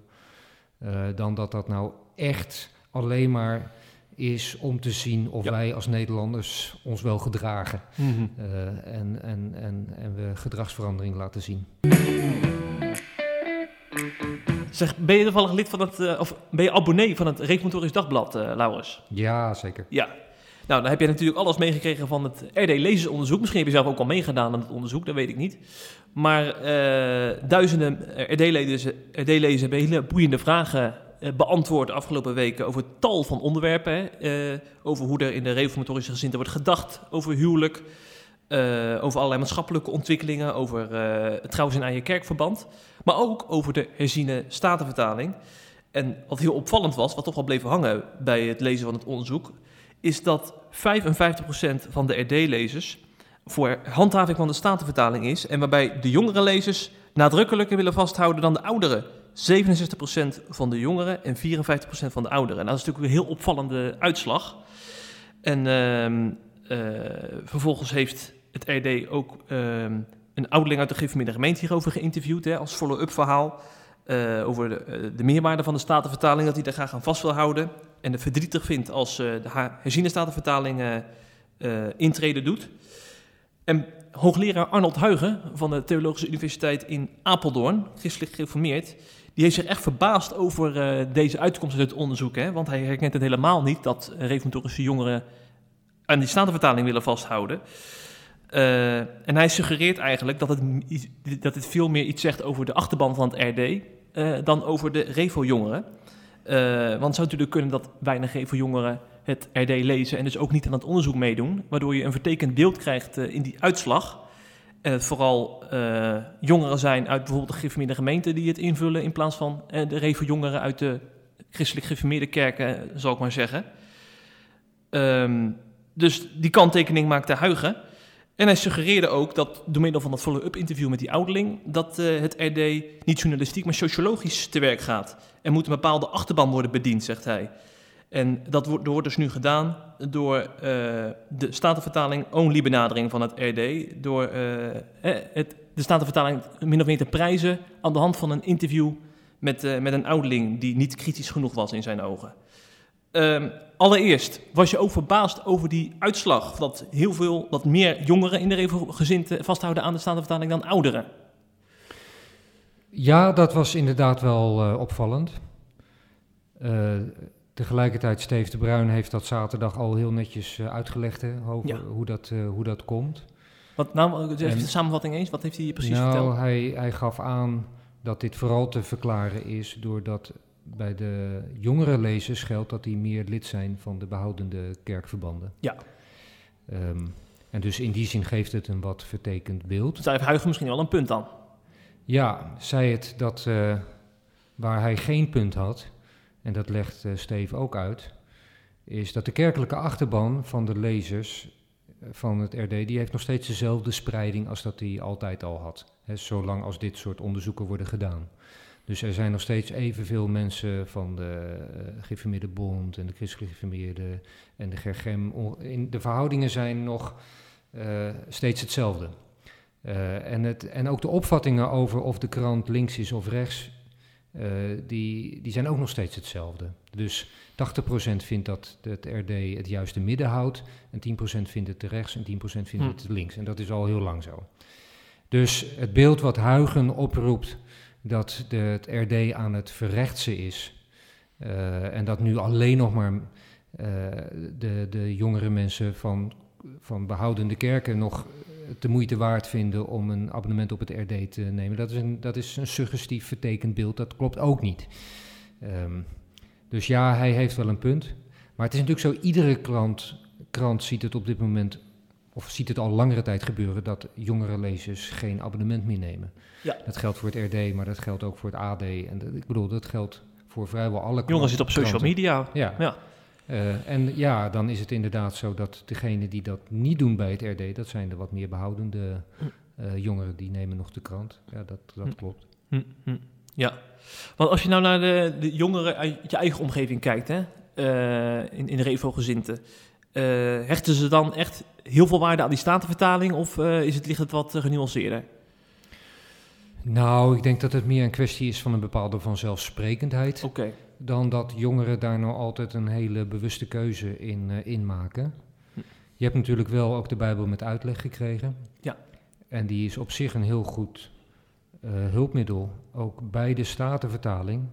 Dan dat dat nou echt alleen maar is om te zien of Ja. wij als Nederlanders ons wel gedragen. Mhm. eh, en, en, en, en we gedragsverandering laten zien. Zeg, ben je toevallig lid van het, eh, of ben je abonnee van het Reformatorisch Dagblad, eh Laurens? Ja, zeker. Ja. Nou, dan heb je natuurlijk alles meegekregen van het RD-lezersonderzoek. Misschien heb je zelf ook al meegedaan aan het onderzoek, dat weet ik niet. Maar uh, duizenden RD-lezers RD hebben hele boeiende vragen beantwoord de afgelopen weken over tal van onderwerpen. Hè? over hoe er in de reformatorische gezinten wordt gedacht over huwelijk, uh, over allerlei maatschappelijke ontwikkelingen, over uh, trouwens in eigen kerkverband, maar ook over de herziene statenvertaling. En wat heel opvallend was, wat toch wel bleef hangen bij het lezen van het onderzoek, is dat 55% van de RD-lezers voor handhaving van de statenvertaling is, en waarbij de jongere lezers nadrukkelijker willen vasthouden dan de ouderen. 67% van de jongeren en 54% van de ouderen. Dat is natuurlijk een heel opvallende uitslag. En uh, uh, vervolgens heeft het RD ook ehm, een ouderling uit de gereformeerde gemeente hierover geïnterviewd, hè, als follow-up verhaal. Uh, over de, uh, de, meerwaarde van de statenvertaling, dat hij daar graag aan vast wil houden. En het verdrietig vindt als de herziene statenvertaling intreden doet. En hoogleraar Arnold Huigen van de Theologische Universiteit in Apeldoorn, christelijk gereformeerd, die heeft zich echt verbaasd over deze uitkomst uit het onderzoek. Hè? Want hij herkent het helemaal niet dat reformatorische jongeren aan die statenvertaling willen vasthouden. Uh, en hij suggereert eigenlijk dat het, dat het veel meer iets zegt over de achterban van het RD eh, dan over de Revo-jongeren. Want het zou natuurlijk kunnen dat weinig Revo-jongeren het RD lezen en dus ook niet aan het onderzoek meedoen, waardoor je een vertekend beeld krijgt in die uitslag. En het vooral jongeren zijn uit bijvoorbeeld de gereformeerde gemeente die het invullen in plaats van de Revo-jongeren uit de christelijk gereformeerde kerken, zal ik maar zeggen. Um, dus die kanttekening maakte Huigen. En hij suggereerde ook dat door middel van dat follow-up interview met die ouderling... dat uh, het RD niet journalistiek, maar sociologisch te werk gaat. Er moet een bepaalde achterban worden bediend, zegt hij. En dat wordt, dus nu gedaan door uh, de statenvertaling only benadering van het RD. Door uh, het, de statenvertaling min of meer te prijzen aan de hand van een interview met, met een ouderling die niet kritisch genoeg was in zijn ogen. Um, allereerst, was je ook verbaasd over die uitslag dat heel veel, dat meer jongeren in de gezinten vasthouden aan de staande vertaling dan ouderen? Ja, dat was inderdaad wel opvallend. Tegelijkertijd, Steve de Bruin heeft dat zaterdag al heel netjes uh, uitgelegd hè, over ja. hoe, dat, hoe dat komt. Wat nou, even de samenvatting eens, wat heeft hij precies nou, verteld? Hij, hij gaf aan dat dit vooral te verklaren is doordat bij de jongere lezers geldt dat die meer lid zijn van de behoudende kerkverbanden. Ja. Um, en dus in die zin geeft het een wat vertekend beeld. Zij heeft Huigen misschien wel een punt dan? Ja, zei het dat uh, waar hij geen punt had, en dat legt uh, Steve ook uit, is dat de kerkelijke achterban van de lezers uh, van het RD, die heeft nog steeds dezelfde spreiding als dat hij altijd al had. Hè, zolang als dit soort onderzoeken worden gedaan. Dus er zijn nog steeds evenveel mensen van de uh, Bond en de Christelijke Geformeerde en de Gergem. In, de verhoudingen zijn nog steeds hetzelfde. En, het, en ook de opvattingen over of de krant links is of rechts, die, die zijn ook nog steeds hetzelfde. Dus 80% vindt dat het RD het juiste midden houdt, en 10% vindt het te rechts en 10% vindt hm. het te links. En dat is al heel lang zo. Dus het beeld wat Huigen oproept dat de, het RD aan het verrechtsen is. Uh, en dat nu alleen nog maar uh, de, de jongere mensen van, van behoudende kerken nog de moeite waard vinden om een abonnement op het RD te nemen. Dat is een, dat is een suggestief vertekend beeld, dat klopt ook niet. Um, dus ja, hij heeft wel een punt. Maar het is natuurlijk zo, iedere krant, krant ziet het op dit moment of ziet het al langere tijd gebeuren dat jongere lezers geen abonnement meer nemen. Ja. Dat geldt voor het RD, maar dat geldt ook voor het AD. En dat, ik bedoel, dat geldt voor vrijwel alle Jongeren zitten op social media. Ja. ja. Uh, en ja, dan is het inderdaad zo dat degenen die dat niet doen bij het RD, dat zijn de wat meer behoudende uh, jongeren, die nemen nog de krant. Ja, dat, dat hm. klopt. Hm, hm. Ja, want als je nou naar de, de jongeren uit je eigen omgeving kijkt, hè, uh, in, in de Revo-gezinten, hechten ze dan echt heel veel waarde aan die statenvertaling of is het, ligt het wat genuanceerder? Nou, ik denk dat het meer een kwestie is van een bepaalde vanzelfsprekendheid. Okay. Dan dat jongeren daar nou altijd een hele bewuste keuze in, in maken. Je hebt natuurlijk wel ook de Bijbel met uitleg gekregen. Ja. En die is op zich een heel goed hulpmiddel, ook bij de statenvertaling.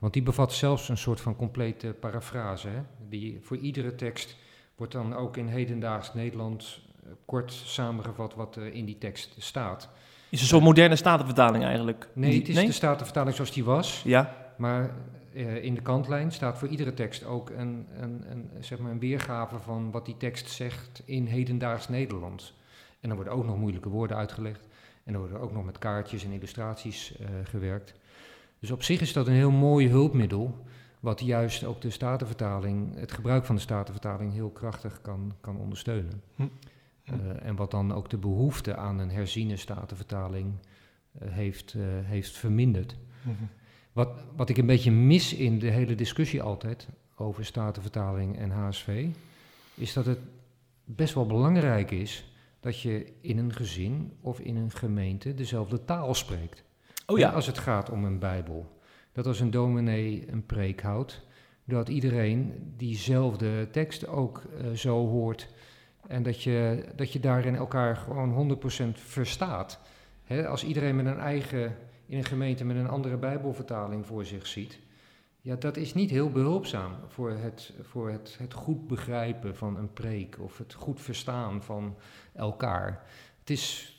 Want die bevat zelfs een soort van complete parafrase, hè, die voor iedere tekst wordt dan ook in hedendaags Nederlands eh, kort samengevat wat er in die tekst staat. Is een soort moderne statenvertaling eigenlijk? Nee, het is de statenvertaling zoals die was, Ja, maar eh, in de kantlijn staat voor iedere tekst ook een, een, een, zeg maar een weergave van wat die tekst zegt in hedendaags Nederlands. En dan worden ook nog moeilijke woorden uitgelegd en dan worden ook nog met kaartjes en illustraties eh, gewerkt. Dus op zich is dat een heel mooi hulpmiddel, wat juist ook de statenvertaling, het gebruik van de statenvertaling heel krachtig kan, kan ondersteunen. Hm. Eh, en wat dan ook de behoefte aan een herziene statenvertaling heeft, heeft verminderd. Wat, wat ik een beetje mis in de hele discussie altijd over statenvertaling en HSV, is dat het best wel belangrijk is dat je in een gezin of in een gemeente dezelfde taal spreekt. Oh ja, Als het gaat om een Bijbel. Dat als een dominee een preek houdt, dat iedereen diezelfde tekst ook eh, zo hoort. En dat je, dat je daarin elkaar gewoon 100% verstaat. Als iedereen met een eigen, in een gemeente met een andere Bijbelvertaling voor zich ziet. Ja, dat is niet heel behulpzaam voor het, voor het, het goed begrijpen van een preek of het goed verstaan van elkaar. Het is,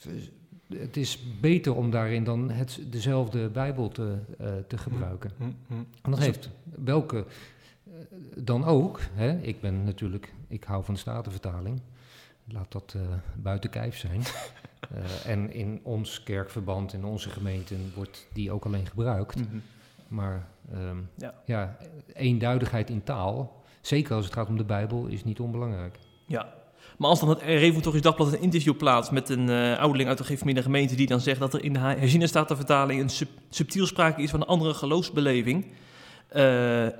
het is beter om daarin dan het, dezelfde Bijbel te, eh, te gebruiken. Hm, hm. En dat Dus heeft welke eh, dan ook. Hè? Ik ben natuurlijk, ik hou van de Statenvertaling. Laat dat eh, buiten kijf zijn. Eh, en in ons kerkverband, in onze gemeenten, wordt die ook alleen gebruikt. Mhm. Maar ehm, Ja. ja. eenduidigheid in taal, zeker als het gaat om de Bijbel, is niet onbelangrijk. Ja. Maar als dan het Reformatorisch Dagblad een interview plaatst met een eh ouderling uit de gereformeerde gemeente die dan zegt dat er in de herziene statenvertaling een sub- subtiel sprake is van een andere geloofsbeleving.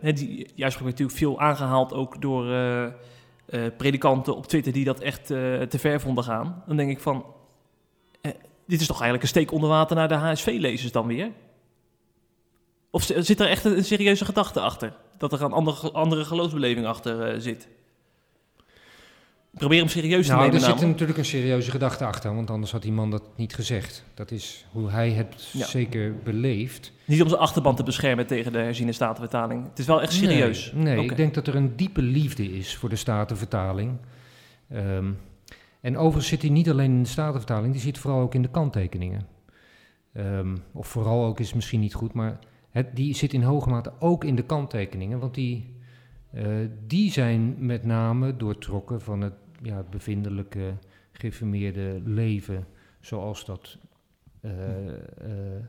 Hè, die juist wordt natuurlijk veel aangehaald ook door eh, predikanten op Twitter die dat echt eh, te ver vonden gaan. Dan denk ik van, eh, dit is toch eigenlijk een steek onder water naar de HSV-lezers dan weer? Of zit er echt een, serieuze gedachte achter? Dat er een andere, andere geloofsbeleving achter zit? Probeer hem serieus te Nou, nemen. er zit namelijk. natuurlijk een serieuze gedachte achter, want anders had die man dat niet gezegd. Dat is hoe hij het Ja. zeker beleeft. Niet om zijn achterban te beschermen tegen de herziene statenvertaling. Het is wel echt serieus. Nee, ik denk dat er een diepe liefde is voor de Statenvertaling. Ehm, en overigens zit hij niet alleen in de Statenvertaling, die zit vooral ook in de kanttekeningen. Ehm, of vooral ook is misschien niet goed, maar het, die zit in hoge mate ook in de kanttekeningen, want die, eh, die zijn met name doortrokken van het ja, bevindelijke, geïnformeerde leven, zoals dat, eh, eh,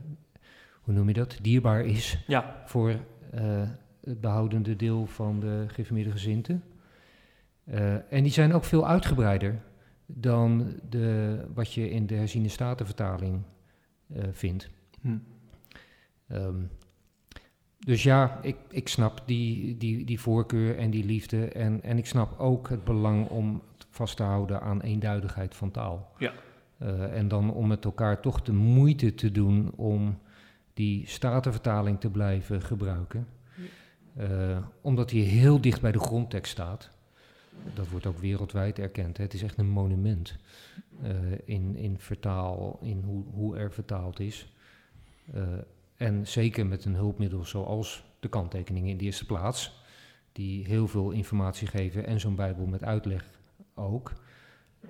hoe noem je dat, dierbaar is Ja, voor eh, het behoudende deel van de geïnformeerde gezinten. En die zijn ook veel uitgebreider dan de, wat je in de herziene statenvertaling vindt. Hm. Ehm, dus ja, ik, ik snap die, die, die voorkeur en die liefde. En, en ik snap ook het belang om vast te houden aan eenduidigheid van taal. Ja. Eh, en dan om met elkaar toch de moeite te doen om die statenvertaling te blijven gebruiken. Eh, omdat die heel dicht bij de grondtekst staat. Dat wordt ook wereldwijd erkend. Hè. Het is echt een monument eh, in, in vertaal, in hoe, hoe er vertaald is. En zeker met een hulpmiddel zoals de kanttekeningen in de eerste plaats, die heel veel informatie geven en zo'n Bijbel met uitleg ook.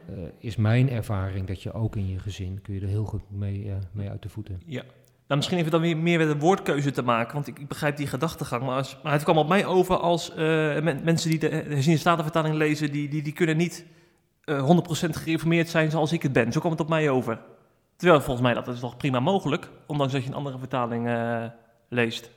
eh, is mijn ervaring dat je ook in je gezin kun je er heel goed mee, eh, mee uit de voeten. ja. Nou, misschien even dan weer meer met een woordkeuze te maken, want ik, ik begrijp die gedachtegang. Maar, maar het kwam op mij over als eh, men- mensen die de herziene statenvertaling lezen, die, die, die kunnen niet eh 100% gereformeerd zijn zoals ik het ben. Zo kwam het op mij over. Terwijl volgens mij dat is toch prima mogelijk, ondanks dat je een andere vertaling leest.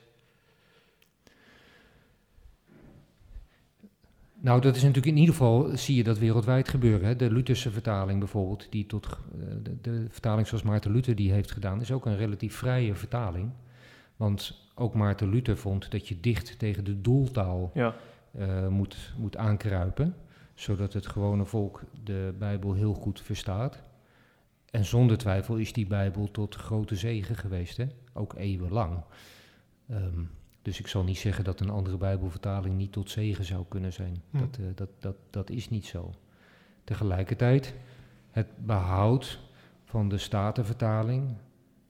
Nou, dat is natuurlijk in ieder geval, zie je dat wereldwijd gebeuren. Hè. De Lutherse vertaling bijvoorbeeld, die tot, eh, de, de vertaling zoals Maarten Luther die heeft gedaan, is ook een relatief vrije vertaling. Want ook Maarten Luther vond dat je dicht tegen de doeltaal Ja. eh, moet, moet aankruipen, zodat het gewone volk de Bijbel heel goed verstaat. En zonder twijfel is die Bijbel tot grote zegen geweest, hè? ook eeuwenlang. Ehm, dus ik zal niet zeggen dat een andere Bijbelvertaling niet tot zegen zou kunnen zijn. Hm. Dat, eh, dat, dat, dat is niet zo. Tegelijkertijd, het behoud van de Statenvertaling,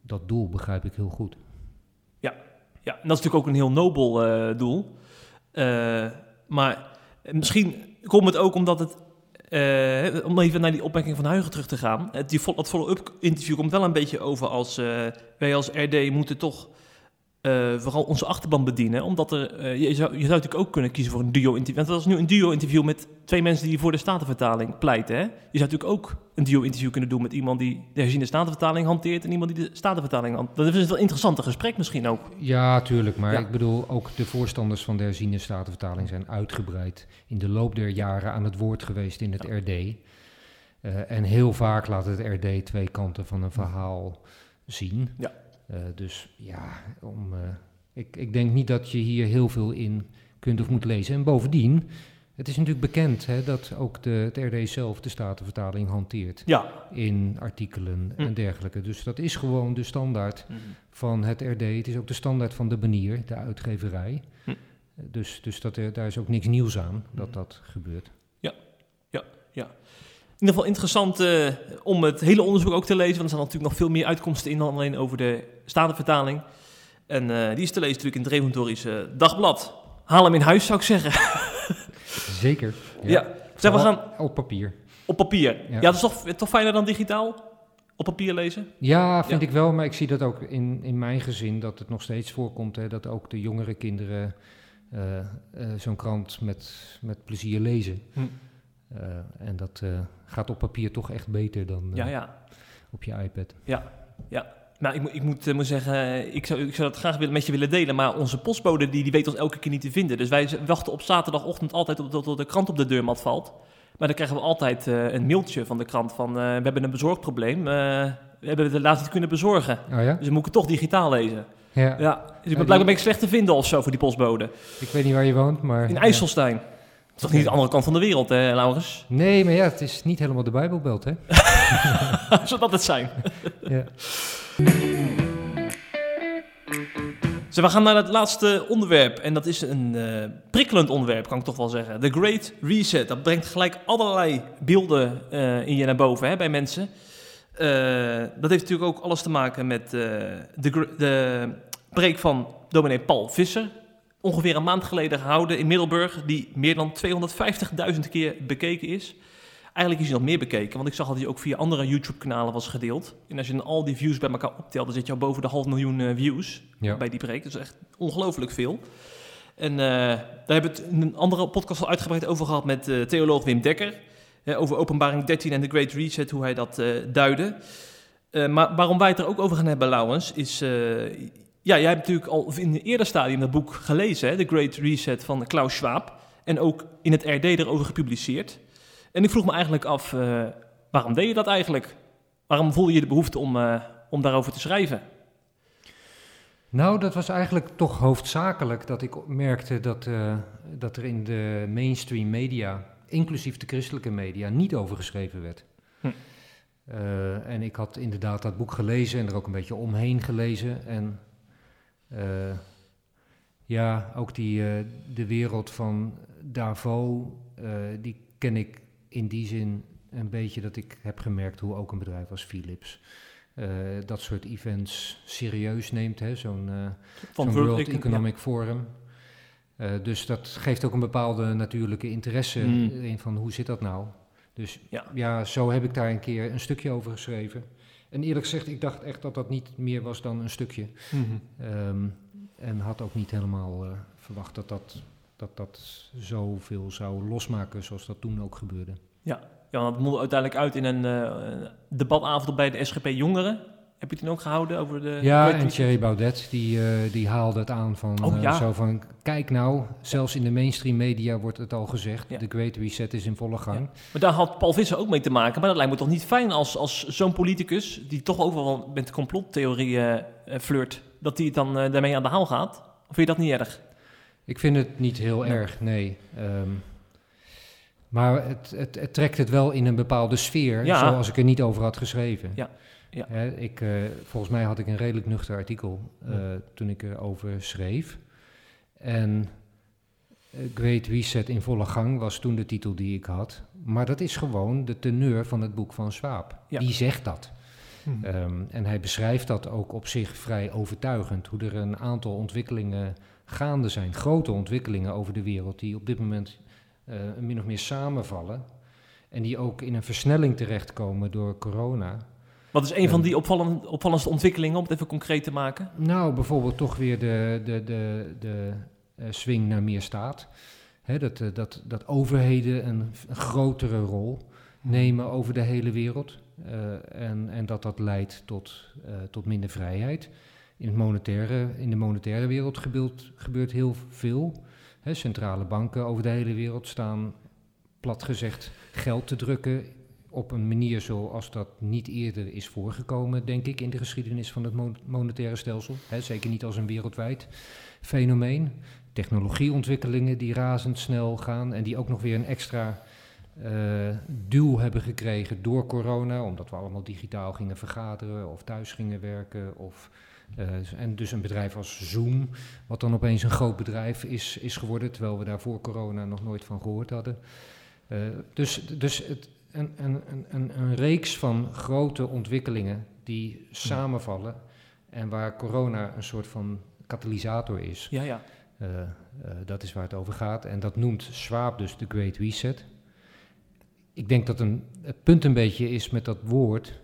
dat doel begrijp ik heel goed. Ja, en dat is natuurlijk ook een heel nobel eh, doel. Eh, maar misschien komt het ook omdat het... eh, om even naar die opmerking van Huigen terug te gaan. Het, die, dat follow-up interview komt wel een beetje over als... eh, wij als RD moeten toch eh, vooral onze achterban bedienen. Omdat er... eh, je, zou, je zou natuurlijk ook kunnen kiezen voor een duo-interview. Want dat is nu een duo-interview met twee mensen die voor de Statenvertaling pleiten. Hè? Je zou natuurlijk ook een duo-interview kunnen doen met iemand die de herziende Statenvertaling hanteert... en iemand die de Statenvertaling hanteert. Dat is wel een interessanter gesprek misschien ook. Ja, tuurlijk. Maar Ja. ik bedoel, ook de voorstanders van de herziene statenvertaling zijn uitgebreid in de loop der jaren aan het woord geweest in het RD. Eh, en heel vaak laat het RD twee kanten van een verhaal zien. Ja. Eh, dus ja, om, eh, ik, ik denk niet dat je hier heel veel in kunt of moet lezen. En bovendien, het is natuurlijk bekend hè, dat ook de, het RD zelf de statenvertaling hanteert Ja. in artikelen Hm. en dergelijke. Dus dat is gewoon de standaard van het RD. Het is ook de standaard van de banier, de uitgeverij. Hm. Dus, dus dat, er- daar is ook niks nieuws aan dat Hm. dat gebeurt. In ieder geval interessant eh, om het hele onderzoek ook te lezen. Want er staan natuurlijk nog veel meer uitkomsten in dan alleen over de statenvertaling. En eh, die is te lezen natuurlijk in het Reventorische Dagblad. Haal hem in huis, zou ik zeggen. Zeker. Ja. Zeg, we gaan Op papier. op papier. Ja, Ja. dat is toch, toch fijner dan digitaal? Op papier lezen? Ja, vind Ja. ik wel, maar ik zie dat ook in, in mijn gezin, dat het nog steeds voorkomt, hè, dat ook de jongere kinderen eh, zo'n krant met, met plezier lezen. Hm. Eh, en dat eh, gaat op papier toch echt beter dan eh, Ja, ja. op je iPad. Nou, ik, moet- ik moet, moet zeggen, ik zou, ik zou dat graag willen, met je willen delen. Maar onze postbode die, die weet ons elke keer niet te vinden. Dus wij wachten op zaterdagochtend altijd tot, tot de krant op de deurmat valt. Maar dan krijgen we altijd een mailtje van de krant van... we hebben een bezorgprobleem. we hebben het helaas niet kunnen bezorgen. Oh ja? Dus we moeten toch digitaal lezen. Ja. Ja, dus ik ben blijkbaar ben ik slecht te vinden of zo voor die postbode. Ik weet niet waar je woont, maar... In ja. IJsselstein. Dat is toch niet de andere kant van de wereld, hè, Laurens? Nee, maar ja, het is niet helemaal de Bijbelbelt, hè? Zou dat het zijn? ja. Dus we gaan naar het laatste onderwerp. En dat is een eh, prikkelend onderwerp, kan ik toch wel zeggen. The Great Reset. Dat brengt gelijk allerlei beelden eh, in je naar boven hè, bij mensen. Eh, dat heeft natuurlijk ook alles te maken met de, de preek van dominee Paul Visser. Ongeveer een maand geleden gehouden in Middelburg. Die meer dan 250.000 keer bekeken is. Eigenlijk is hij nog meer bekeken, want ik zag dat hij ook via andere YouTube-kanalen was gedeeld. En als je dan al die views bij elkaar optelt, dan zit je al boven de half miljoen eh, views Ja. bij die preek. Dat is echt ongelooflijk veel. En eh, daar hebben we het in een andere podcast al uitgebreid over gehad met eh, theoloog Wim Dekker. Over openbaring 13 en de Great Reset, hoe hij dat duidde. Maar waarom wij het er ook over gaan hebben, Laurens, is... ja, jij hebt natuurlijk al in een eerder stadium dat boek gelezen, hè, The Great Reset van Klaus Schwab. En ook in het RD erover gepubliceerd. En ik vroeg me eigenlijk af, eh, waarom deed je dat eigenlijk? Waarom voelde je de behoefte om, eh, om daarover te schrijven? Nou, dat was eigenlijk toch hoofdzakelijk dat ik merkte dat, eh, dat er in de mainstream media, inclusief de christelijke media, niet over geschreven werd. Hm. En ik had inderdaad dat boek gelezen en er ook een beetje omheen gelezen. En ja, ook die, eh, de wereld van Davos, eh, die ken ik in die zin een beetje dat ik heb gemerkt hoe ook een bedrijf als Philips eh, dat soort events serieus neemt. hè, Zo'n eh, Van zo'n World World, Econ- Economic Forum. Eh, dus dat geeft ook een bepaalde natuurlijke interesse Mm. in van hoe zit dat nou. Dus Ja. ja. zo heb ik daar een keer een stukje over geschreven. En eerlijk gezegd, ik dacht echt dat dat niet meer was dan een stukje. Mhm. Ehm, en had ook niet helemaal eh, verwacht dat dat, dat dat zoveel zou losmaken zoals dat toen ook gebeurde. Ja, dat mondde uiteindelijk uit in een eh, debatavond bij de SGP Jongeren. Heb je die ook gehouden over de... Ja, en? Thierry Baudet, die, eh, die haalde het aan van Oh, eh, ja. zo van, kijk nou, zelfs in de mainstream media wordt het al gezegd, Ja. de Great Reset is in volle gang. Maar daar had Paul Visser ook mee te maken. Maar dat lijkt me toch niet fijn als, als zo'n politicus, die toch ook wel met complottheorieën eh, flirt, dat die het dan daarmee aan de haal gaat? Of vind je dat niet erg? Ik vind het niet heel Nee. erg, nee. Ehm, maar het, het, het trekt het wel in een bepaalde sfeer, Ja. zoals ik er niet over had geschreven. Ja, ja. Hè, ik, eh, volgens mij had ik een redelijk nuchter artikel eh, Ja. toen ik erover schreef. En eh, Great Reset in volle gang was toen de titel die ik had. Maar dat is gewoon de teneur van het boek van Swaap. Ja. Die zegt dat. Ehm, en hij beschrijft dat ook op zich vrij overtuigend, hoe er een aantal ontwikkelingen gaande zijn, grote ontwikkelingen over de wereld, die op dit moment uh, min of meer samenvallen. En die ook in een versnelling terechtkomen door corona. Wat is een van die opvallend, opvallendste ontwikkelingen, om het even concreet te maken? Nou, bijvoorbeeld toch weer de, de, de, de uh, swing naar meer staat. Hè, dat, uh, dat, dat overheden een, een, grotere rol nemen over de hele wereld. Uh, en, en dat dat leidt tot, tot minder vrijheid. In, het monetaire, in de monetaire wereld gebeurt, gebeurt heel veel. Hè, centrale banken over de hele wereld staan, plat gezegd, geld te drukken op een manier zoals dat niet eerder is voorgekomen, denk ik, in de geschiedenis van het monetaire stelsel. Zeker niet als een wereldwijd fenomeen. Technologieontwikkelingen die razendsnel gaan en die ook nog weer een extra uh, duw hebben gekregen door corona, omdat we allemaal digitaal gingen vergaderen of thuis gingen werken. Of, uh, en dus een bedrijf als Zoom, wat dan opeens een groot bedrijf is, is geworden, terwijl we daar voor corona nog nooit van gehoord hadden. Uh, dus dus het, een, een, een, een reeks van grote ontwikkelingen die samenvallen en waar corona een soort van katalysator is. Ja, ja. Uh, uh, dat is waar het over gaat. En dat noemt Schwab dus de Great Reset. Ik denk dat een, het punt een beetje is met dat woord,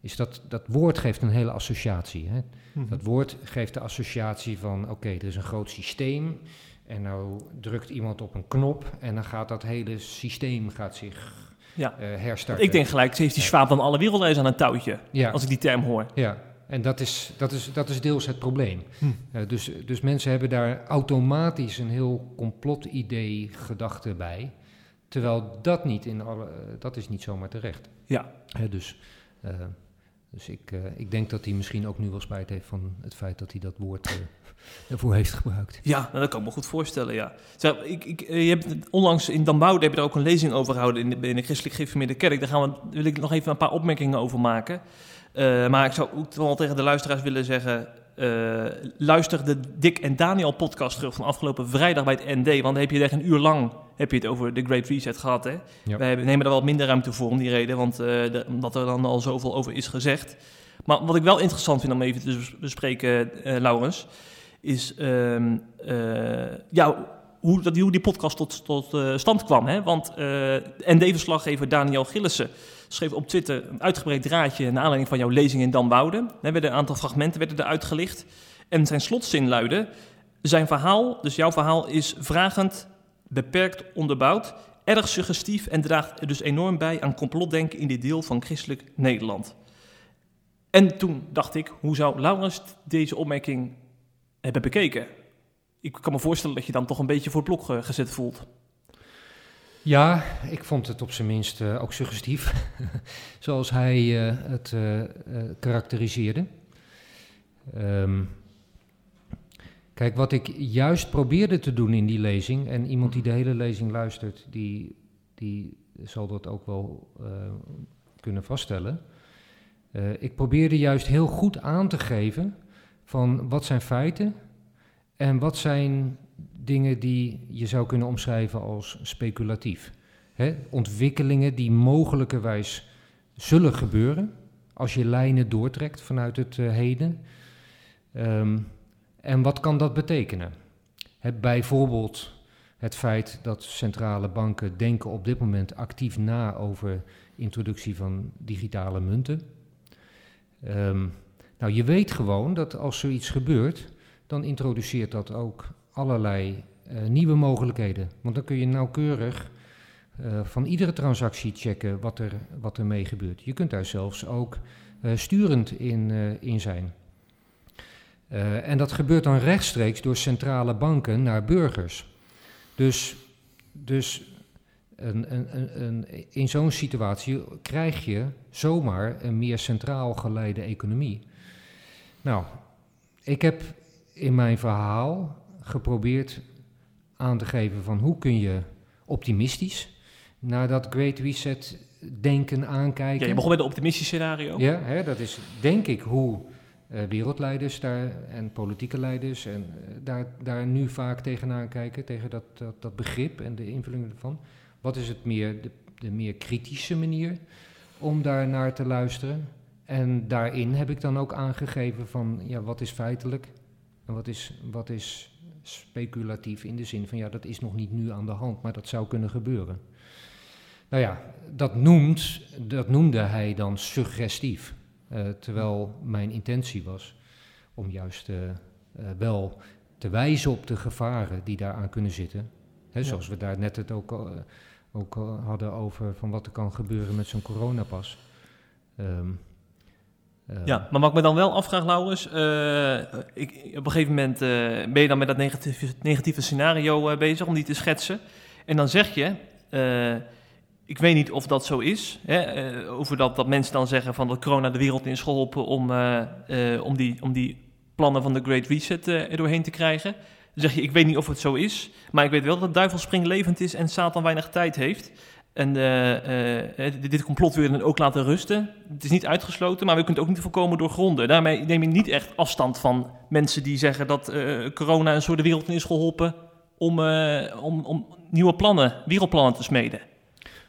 is dat dat woord geeft een hele associatie. Hè? Mm-hmm. Dat woord geeft de associatie van, oké, okay, er is een groot systeem en nou drukt iemand op een knop en dan gaat dat hele systeem gaat zich ja. uh, herstarten. Ik denk gelijk, heeft die Schwab dan alle wereldleiders aan een touwtje, ja. als ik die term hoor. Ja, en dat is, dat is, dat is deels het probleem. Hm. Uh, dus, dus mensen hebben daar automatisch een heel complot-idee gedachte bij. Terwijl dat niet in alle, uh, dat is niet zomaar terecht. Ja. Uh, dus uh, dus ik, ik denk dat hij misschien ook nu wel spijt heeft van het feit dat hij dat woord daarvoor heeft gebruikt. Ja, nou, dat kan ik me goed voorstellen, ja. Zeg, ik, ik, je hebt onlangs in Dambouw heb je er ook een lezing over gehouden in de, in de Christelijk Gereformeerde Kerk. Daar gaan we, wil ik nog even een paar opmerkingen over maken. Uh, maar ik zou ook wel tegen de luisteraars willen zeggen... Uh, luister de Dick en Daniel podcast terug van afgelopen vrijdag bij het ND. Want dan heb je echt een uur lang heb je het over de Great Reset gehad. Hè? Ja. Wij nemen er wel minder ruimte voor om die reden, want uh, de, omdat er dan al zoveel over is gezegd. Maar wat ik wel interessant vind om even te bespreken, uh, Laurens, is um, ja, hoe, dat, hoe die podcast tot, tot stand kwam. Hè? Want ND-verslaggever Daniel Gillissen schreef op Twitter een uitgebreid draadje naar aanleiding van jouw lezing in Damwoude. Er werden een aantal fragmenten werden er uitgelicht. En zijn slotzin luidde: Zijn verhaal, dus jouw verhaal, is vragend, beperkt onderbouwd, erg suggestief en draagt er dus enorm bij aan complotdenken in dit deel van christelijk Nederland. En toen dacht ik, hoe zou Laurens deze opmerking hebben bekeken? Ik kan me voorstellen dat je dan toch een beetje voor het blok gezet voelt. Ja, ik vond het op zijn minst uh, ook suggestief, zoals hij uh, het karakteriseerde. Um, kijk, wat ik juist probeerde te doen in die lezing, en iemand die de hele lezing luistert, die, die zal dat ook wel kunnen vaststellen. ik probeerde juist heel goed aan te geven van wat zijn feiten en wat zijn dingen die je zou kunnen omschrijven als speculatief. Ontwikkelingen die mogelijkerwijs zullen gebeuren als je lijnen doortrekt vanuit het uh, heden. Um, en wat kan dat betekenen? Bijvoorbeeld het feit dat centrale banken denken op dit moment actief na over introductie van digitale munten. Um, nou, je weet gewoon dat als zoiets gebeurt, dan introduceert dat ook allerlei uh, nieuwe mogelijkheden. Want dan kun je nauwkeurig uh, van iedere transactie checken wat er, wat er mee gebeurt. Je kunt daar zelfs ook uh, sturend in, in zijn. en dat gebeurt dan rechtstreeks door centrale banken naar burgers. Dus, dus een, een, een, in zo'n situatie krijg je zomaar een meer centraal geleide economie. Nou, ik heb in mijn verhaal geprobeerd aan te geven van hoe kun je optimistisch naar dat Great Reset denken aankijken. Ja, je begon met een optimistisch scenario. Ja, hè, dat is denk ik hoe uh, wereldleiders daar en politieke leiders en uh, daar, daar nu vaak tegenaan kijken, tegen dat, dat, dat begrip en de invulling ervan. Wat is het meer, de, de meer kritische manier om daar naar te luisteren? En daarin heb ik dan ook aangegeven van, ja, wat is feitelijk en wat is, wat is speculatief in de zin van ja, dat is nog niet nu aan de hand, maar dat zou kunnen gebeuren. Nou ja, dat, noemt, dat noemde hij dan suggestief. Uh, terwijl mijn intentie was om juist uh, uh, wel te wijzen op de gevaren die daaraan kunnen zitten. Hè, ja. Zoals we daar net het ook, ook hadden over van wat er kan gebeuren met zo'n coronapas. Um, ja, maar wat ik me dan wel afvraag, Laurens, ik, op een gegeven moment ben je dan met dat negatieve, negatieve scenario bezig om die te schetsen. En dan zeg je, ik weet niet of dat zo is. Hè, over dat, dat mensen dan zeggen van dat corona de wereld in is geholpen om, om, die, om die plannen van de Great Reset er doorheen te krijgen. Dan zeg je, ik weet niet of het zo is. Maar ik weet wel dat de duivel springlevend is en Satan weinig tijd heeft. En dit complot wil je dan ook laten rusten. Het is niet uitgesloten, maar we kunnen het ook niet voorkomen door gronden. Daarmee neem ik niet echt afstand van mensen die zeggen dat corona een soort de wereld in is geholpen om, om, om nieuwe plannen, wereldplannen te smeden.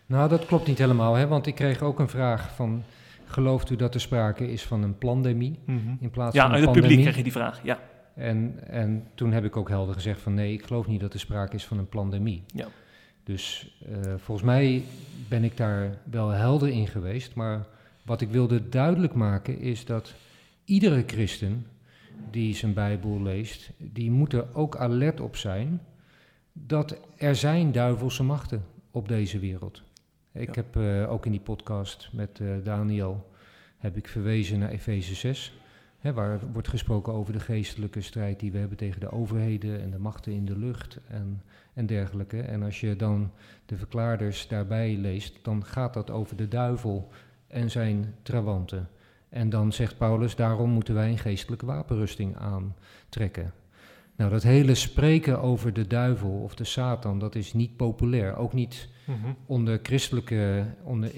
Nou, dat klopt niet helemaal, hè? want ik kreeg ook een vraag van... gelooft u dat er sprake is van een pandemie mm -hmm. in plaats ja, van een Ja, uit het publiek kreeg je die vraag, ja. En, en toen heb ik ook helder gezegd van nee, ik geloof niet dat er sprake is van een pandemie. Ja. Dus uh, volgens mij ben ik daar wel helder in geweest. Maar wat ik wilde duidelijk maken is dat iedere christen die zijn Bijbel leest, die moet er ook alert op zijn dat er zijn duivelse machten op deze wereld. Ik heb uh, ook in die podcast met uh, Daniel heb ik verwezen naar Efeze 6, hè, waar wordt gesproken over de geestelijke strijd die we hebben tegen de overheden en de machten in de lucht en, en dergelijke. En als je dan de verklaarders daarbij leest, dan gaat dat over de duivel en zijn trawanten. En dan zegt Paulus, daarom moeten wij een geestelijke wapenrusting aantrekken. Nou, dat hele spreken over de duivel of de Satan, dat is niet populair. Ook niet mm -hmm. onder, christelijke, onder,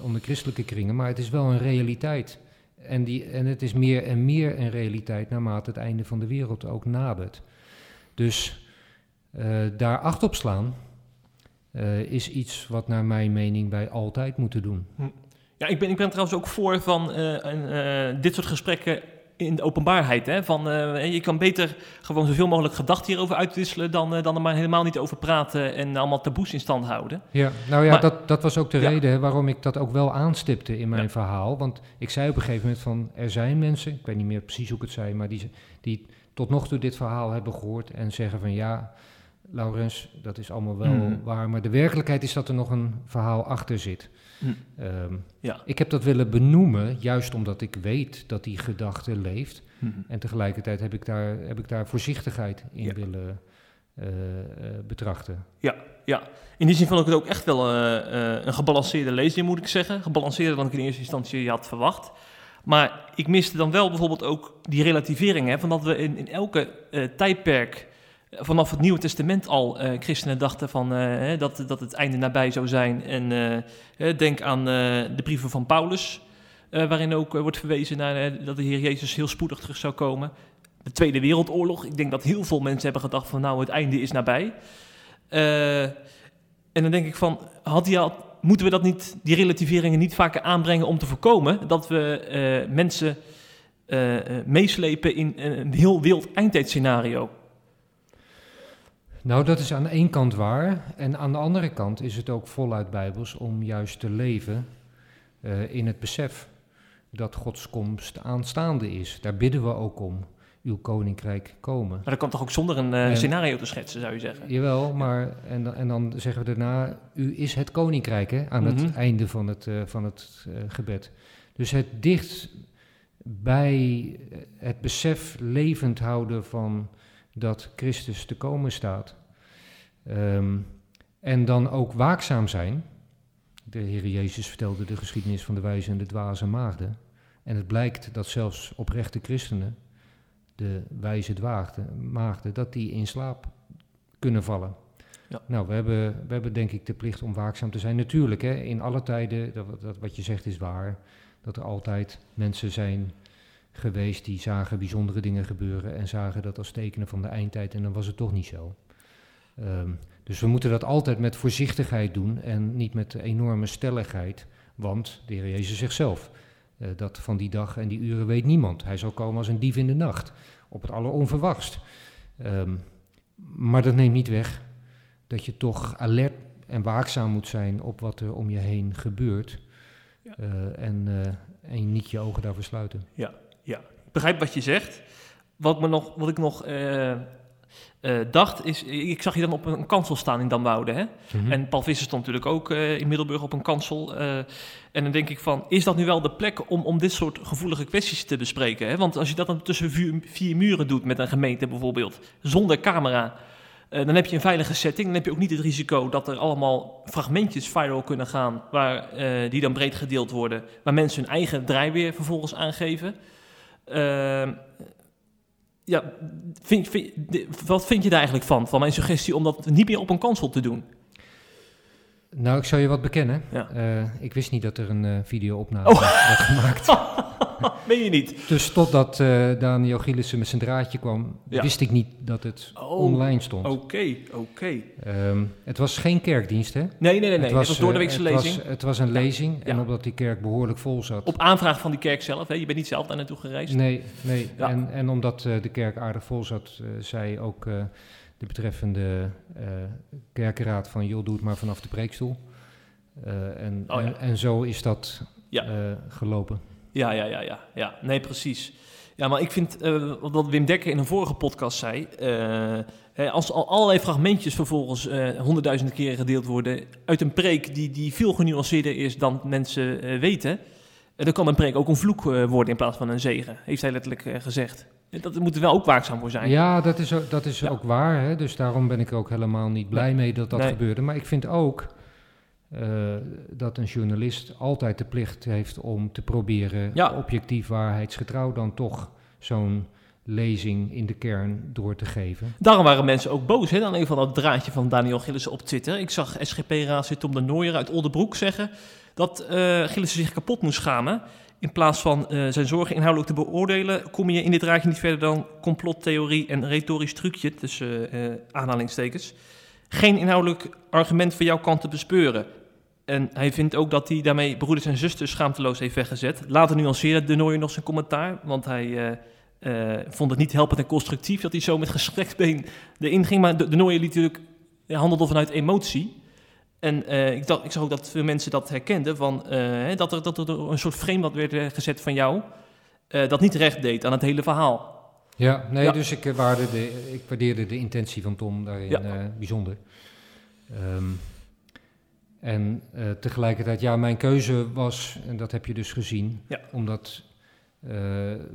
onder christelijke kringen, maar het is wel een realiteit. En, die, en het is meer en meer een realiteit naarmate het einde van de wereld ook nadert. Dus uh, daar acht op slaan uh, is iets wat naar mijn mening wij altijd moeten doen. Ja, ik ben, ik ben trouwens ook voor van uh, dit soort gesprekken in de openbaarheid. Hè? Van, uh, je kan beter gewoon zoveel mogelijk gedachten hierover uitwisselen dan, uh, dan er maar helemaal niet over praten en allemaal taboes in stand houden. Ja, nou ja, maar, dat, dat was ook de ja. reden waarom ik dat ook wel aanstipte in mijn ja. verhaal. Want ik zei op een gegeven moment van, er zijn mensen, ik weet niet meer precies hoe ik het zei, maar die, die tot nog toe dit verhaal hebben gehoord en zeggen van ja, Laurens, dat is allemaal wel mm. waar, maar de werkelijkheid is dat er nog een verhaal achter zit. Mm. Um, ja. Ik heb dat willen benoemen, juist omdat ik weet dat die gedachte leeft. Mm. En tegelijkertijd heb ik daar, heb ik daar voorzichtigheid in ja. willen uh, uh, betrachten. Ja, ja, in die zin vond ik het ook echt wel uh, een gebalanceerde lezing, moet ik zeggen. Gebalanceerder dan ik in eerste instantie had verwacht. Maar ik miste dan wel bijvoorbeeld ook die relativering, hè, van dat we in, in elke tijdperk vanaf het Nieuwe Testament al uh, christenen dachten van, uh, dat, dat het einde nabij zou zijn. En uh, denk aan de brieven van Paulus, waarin ook wordt verwezen naar dat de Heer Jezus heel spoedig terug zou komen. De Tweede Wereldoorlog, ik denk dat heel veel mensen hebben gedacht van nou het einde is nabij. en dan denk ik van, had hij al, moeten we dat niet, die relativeringen niet vaker aanbrengen om te voorkomen dat we mensen meeslepen in een heel wild eindtijdscenario? Nou, dat is aan de ene kant waar. En aan de andere kant is het ook voluit bijbels om juist te leven uh, in het besef dat Gods komst aanstaande is. Daar bidden we ook om. Uw koninkrijk komen. Maar dat kan toch ook zonder een uh, en, scenario te schetsen, zou je zeggen? Jawel, maar en, en dan zeggen we daarna, u is het koninkrijk hè, aan mm -hmm. het einde van het, uh, van het gebed. Dus het dicht bij het besef levend houden van dat Christus te komen staat. Um, en dan ook waakzaam zijn. De Heer Jezus vertelde de geschiedenis van de wijze en de dwaze maagden. En het blijkt dat zelfs oprechte christenen, de wijze dwaagden, maagden, dat die in slaap kunnen vallen. Ja. Nou, we hebben, we hebben denk ik de plicht om waakzaam te zijn. Natuurlijk, hè, in alle tijden, dat, dat, wat je zegt is waar, dat er altijd mensen zijn geweest die zagen bijzondere dingen gebeuren en zagen dat als tekenen van de eindtijd en dan was het toch niet zo. Um, dus we moeten dat altijd met voorzichtigheid doen en niet met enorme stelligheid, want de Heer Jezus zegt zelf, uh, dat van die dag en die uren weet niemand. Hij zal komen als een dief in de nacht, op het alleronverwachtst. Um, maar dat neemt niet weg dat je toch alert en waakzaam moet zijn op wat er om je heen gebeurt. Ja. Eh, en, eh, en niet je ogen daarvoor sluiten. Ja, ja. Ik begrijp wat je zegt. Wat, me nog, wat ik nog eh, eh, dacht is, ik zag je dan op een kansel staan in Damwoude, hè? Mhm. En Paul Visser stond natuurlijk ook eh, in Middelburg op een kansel. en dan denk ik van, is dat nu wel de plek om, om dit soort gevoelige kwesties te bespreken? Hè? Want als je dat dan tussen vier, vier muren doet met een gemeente bijvoorbeeld, zonder camera... dan heb je een veilige setting. Dan heb je ook niet het risico dat er allemaal fragmentjes viral kunnen gaan, waar, die dan breed gedeeld worden, waar mensen hun eigen draai weer vervolgens aangeven. Ehm, ja, vind, vind- wat vind je daar eigenlijk van? Van mijn suggestie om dat niet meer op een kansel te doen? Nou, ik zou je wat bekennen. Ja. Eh, ik wist niet dat er een eh video-opname Oh. werd gemaakt. Meen je niet? Dus totdat eh Daniel Gielissen met zijn draadje kwam, Ja. wist ik niet dat het Oh, online stond. Oké, oké. Ehm, het was geen kerkdienst, hè? Nee, nee, nee. nee. Het was, door de eh, weekse het lezing. Was, het was een lezing en omdat die kerk behoorlijk vol zat. Op aanvraag van die kerk zelf. Hè? Je bent niet zelf daar naartoe gereisd. Nee, nee. Ja. En, en omdat eh, de kerk aardig vol zat, eh, zei ook eh, de betreffende eh, kerkenraad van... joh, doe het maar vanaf de preekstoel. Eh, en, Oh, en, en zo is dat Ja. eh, gelopen. Ja, ja, ja, ja, ja. Nee, precies. Ja, maar ik vind, eh, wat Wim Dekker in een vorige podcast zei, eh, als al allerlei fragmentjes vervolgens eh, honderdduizenden keren gedeeld worden uit een preek die, die veel genuanceerder is dan mensen weten, dan kan een preek ook een vloek worden in plaats van een zegen, heeft hij letterlijk gezegd. Dat moet er wel ook waakzaam voor zijn. Ja, dat is, ook, dat is Ja. ook waar. Hè? Dus daarom ben ik er ook helemaal niet blij Nee. mee dat dat Nee. gebeurde. Maar ik vind ook eh, dat een journalist altijd de plicht heeft om te proberen Ja. objectief waarheidsgetrouw dan toch zo'n lezing in de kern door te geven. Daarom waren mensen ook boos, hè, dan een van dat draadje van Daniel Gillissen op Twitter. Ik zag SGP-raadslid Tom de Nooijer uit Oldenbroek zeggen dat eh Gillissen zich kapot moest schamen. In plaats van eh, zijn zorgen inhoudelijk te beoordelen, kom je in dit draadje niet verder dan complottheorie en retorisch trucje, tussen aanhalingstekens. Geen inhoudelijk argument van jouw kant te bespeuren. En hij vindt ook dat hij daarmee broeders en zusters schaamteloos heeft weggezet. Later nuanceerde de Nooijer nog zijn commentaar, want hij... eh, eh, vond het niet helpend en constructief dat hij zo met gestrekbeen erin ging. Maar de, de Nooijer liet natuurlijk handelde vanuit emotie. En eh, ik, dacht, ik zag ook dat veel mensen dat herkenden. Van, dat, er, dat er een soort frame wat werd gezet van jou. dat niet recht deed aan het hele verhaal. Ja, nee, Ja. dus ik, waarde de, ik waardeerde de intentie van Tom daarin Ja. bijzonder. Ehm, en eh, tegelijkertijd, ja, mijn keuze was, en dat heb je dus gezien, Ja. omdat eh,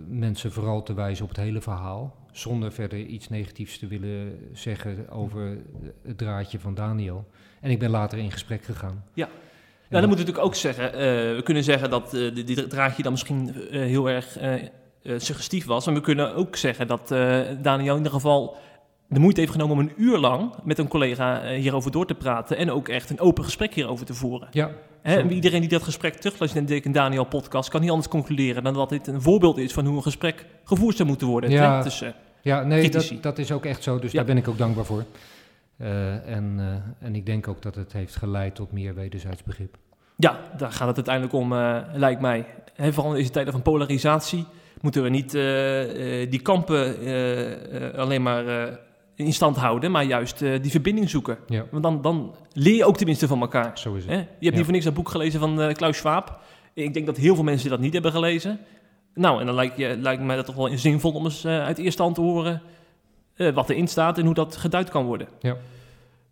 mensen vooral te wijzen op het hele verhaal, zonder verder iets negatiefs te willen zeggen over het draadje van Daniel. En ik ben later in gesprek gegaan. Ja. Nou, dan moet je natuurlijk ook zeggen, eh, we kunnen zeggen dat die draadje dan misschien heel erg suggestief was. Maar we kunnen ook zeggen dat Daniel in ieder geval de moeite heeft genomen om een uur lang met een collega eh, hierover door te praten. En ook echt een open gesprek hierover te voeren. Ja, Zo. iedereen die dat gesprek terugluistert in de en Daniel podcast kan niet anders concluderen dan dat dit een voorbeeld is van hoe een gesprek gevoerd zou moeten worden. Ja. Dus, eh, Ja, nee, dat, dat is ook echt zo. Dus Ja. daar ben ik ook dankbaar voor. Eh, en, en ik denk ook dat het heeft geleid tot meer wederzijds begrip. ja, daar gaat het uiteindelijk om, lijkt mij. Hè, vooral in deze tijden van polarisatie moeten we niet die kampen alleen maar in stand houden, maar juist eh, die verbinding zoeken. Ja, Want dan, dan leer je ook tenminste van elkaar. zo is het. Hè? Je hebt Ja. niet voor niks dat boek gelezen van eh, Klaus Schwab. Ik denk dat heel veel mensen dat niet hebben gelezen. Nou, en dan lijkt, je, lijkt mij dat toch wel zinvol om eens eh, uit eerste hand te horen wat erin staat en hoe dat geduid kan worden. Ja.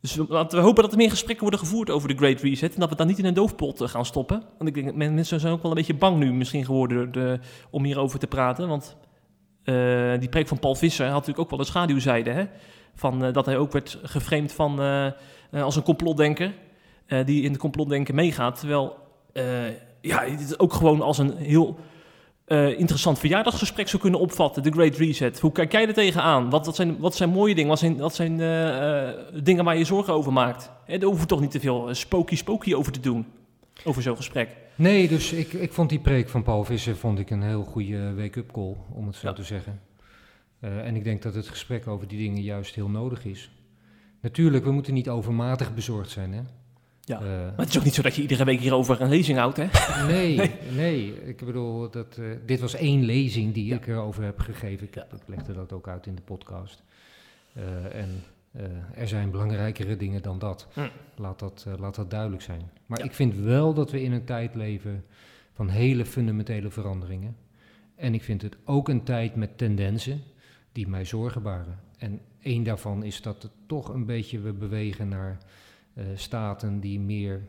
Dus we- laten we hopen dat er meer gesprekken worden gevoerd over de Great Reset en dat we dat niet in een doofpot gaan stoppen. Want ik denk mensen zijn ook wel een beetje bang nu misschien geworden de- om hierover te praten. Want eh, die preek van Paul Visser had natuurlijk ook wel een schaduwzijde. Hè? Van, eh, dat hij ook werd geframed van, eh, als een complotdenker die in het complotdenken meegaat. Terwijl ja, dit ook gewoon als een heel interessant verjaardagsgesprek zou kunnen opvatten. De Great Reset. Hoe kijk jij er tegenaan? Wat, wat, zijn, wat zijn mooie dingen? Wat zijn, wat zijn dingen waar je zorgen over maakt? Hè, daar hoeven we toch niet te veel spooky spooky over te doen. Over zo'n gesprek. Nee, dus ik, ik vond die preek van Paul Visser vond ik een heel goede wake-up call, om het zo Ja. te zeggen. Eh, en ik denk dat het gesprek over die dingen juist heel nodig is. Natuurlijk, we moeten niet overmatig bezorgd zijn, hè? Ja. Eh, Maar het is ook niet zo dat je iedere week hierover een lezing houdt, hè? nee, Nee. nee, Ik bedoel, dat, eh, dit was één lezing die Ja. ik erover heb gegeven. Ik, Ja. ik legde dat ook uit in de podcast. En Eh, er zijn belangrijkere dingen dan dat. Hm. Laat, dat eh, laat dat duidelijk zijn. Maar Ja. ik vind wel dat we in een tijd leven van hele fundamentele veranderingen. En ik vind het ook een tijd met tendensen die mij zorgen baren. En één daarvan is dat het toch een beetje we bewegen naar eh, staten die meer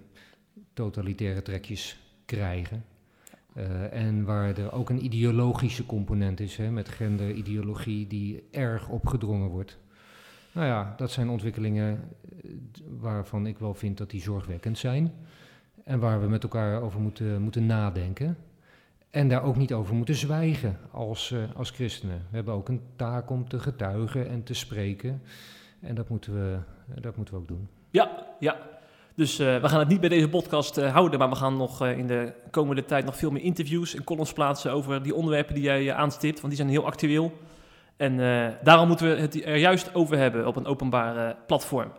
totalitaire trekjes krijgen. En waar er ook een ideologische component is, hè, met genderideologie die erg opgedrongen wordt. Nou ja, dat zijn ontwikkelingen eh, waarvan ik wel vind dat die zorgwekkend zijn. En waar we met elkaar over moeten, moeten nadenken. En daar ook niet over moeten zwijgen als, eh, als christenen. We hebben ook een taak om te getuigen en te spreken. En dat moeten we, dat moeten we ook doen. Ja, ja. Dus eh, we gaan het niet bij deze podcast houden, maar we gaan nog in de komende tijd nog veel meer interviews en columns plaatsen over die onderwerpen die jij aanstipt, want die zijn heel actueel. En eh, daarom moeten we het er juist over hebben op een openbaar eh, platform.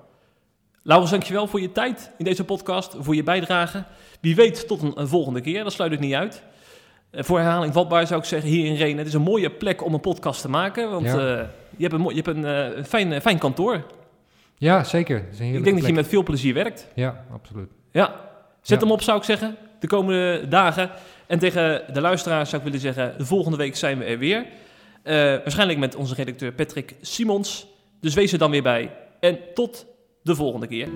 Laurens, dankjewel voor je tijd in deze podcast, voor je bijdrage. Wie weet tot een, een volgende keer, dat sluit ik niet uit. Eh, voor herhaling vatbaar zou ik zeggen, hier in Renen, het is een mooie plek om een podcast te maken, want Ja. eh, je hebt een, je hebt een fijn, fijn kantoor. Ja, zeker. Ik denk dat je met veel plezier werkt. Ja, absoluut. Ja, zet Ja. hem op zou ik zeggen, de komende dagen. En tegen de luisteraars zou ik willen zeggen, de volgende week zijn we er weer. Eh, waarschijnlijk met onze redacteur Patrick Simons. Dus wees er dan weer bij. En tot de volgende keer.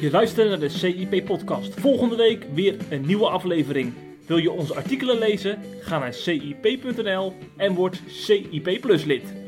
Je luistert naar de CIP-podcast. Volgende week weer een nieuwe aflevering. Wil je onze artikelen lezen? Ga naar cip.nl en word CIP Plus lid.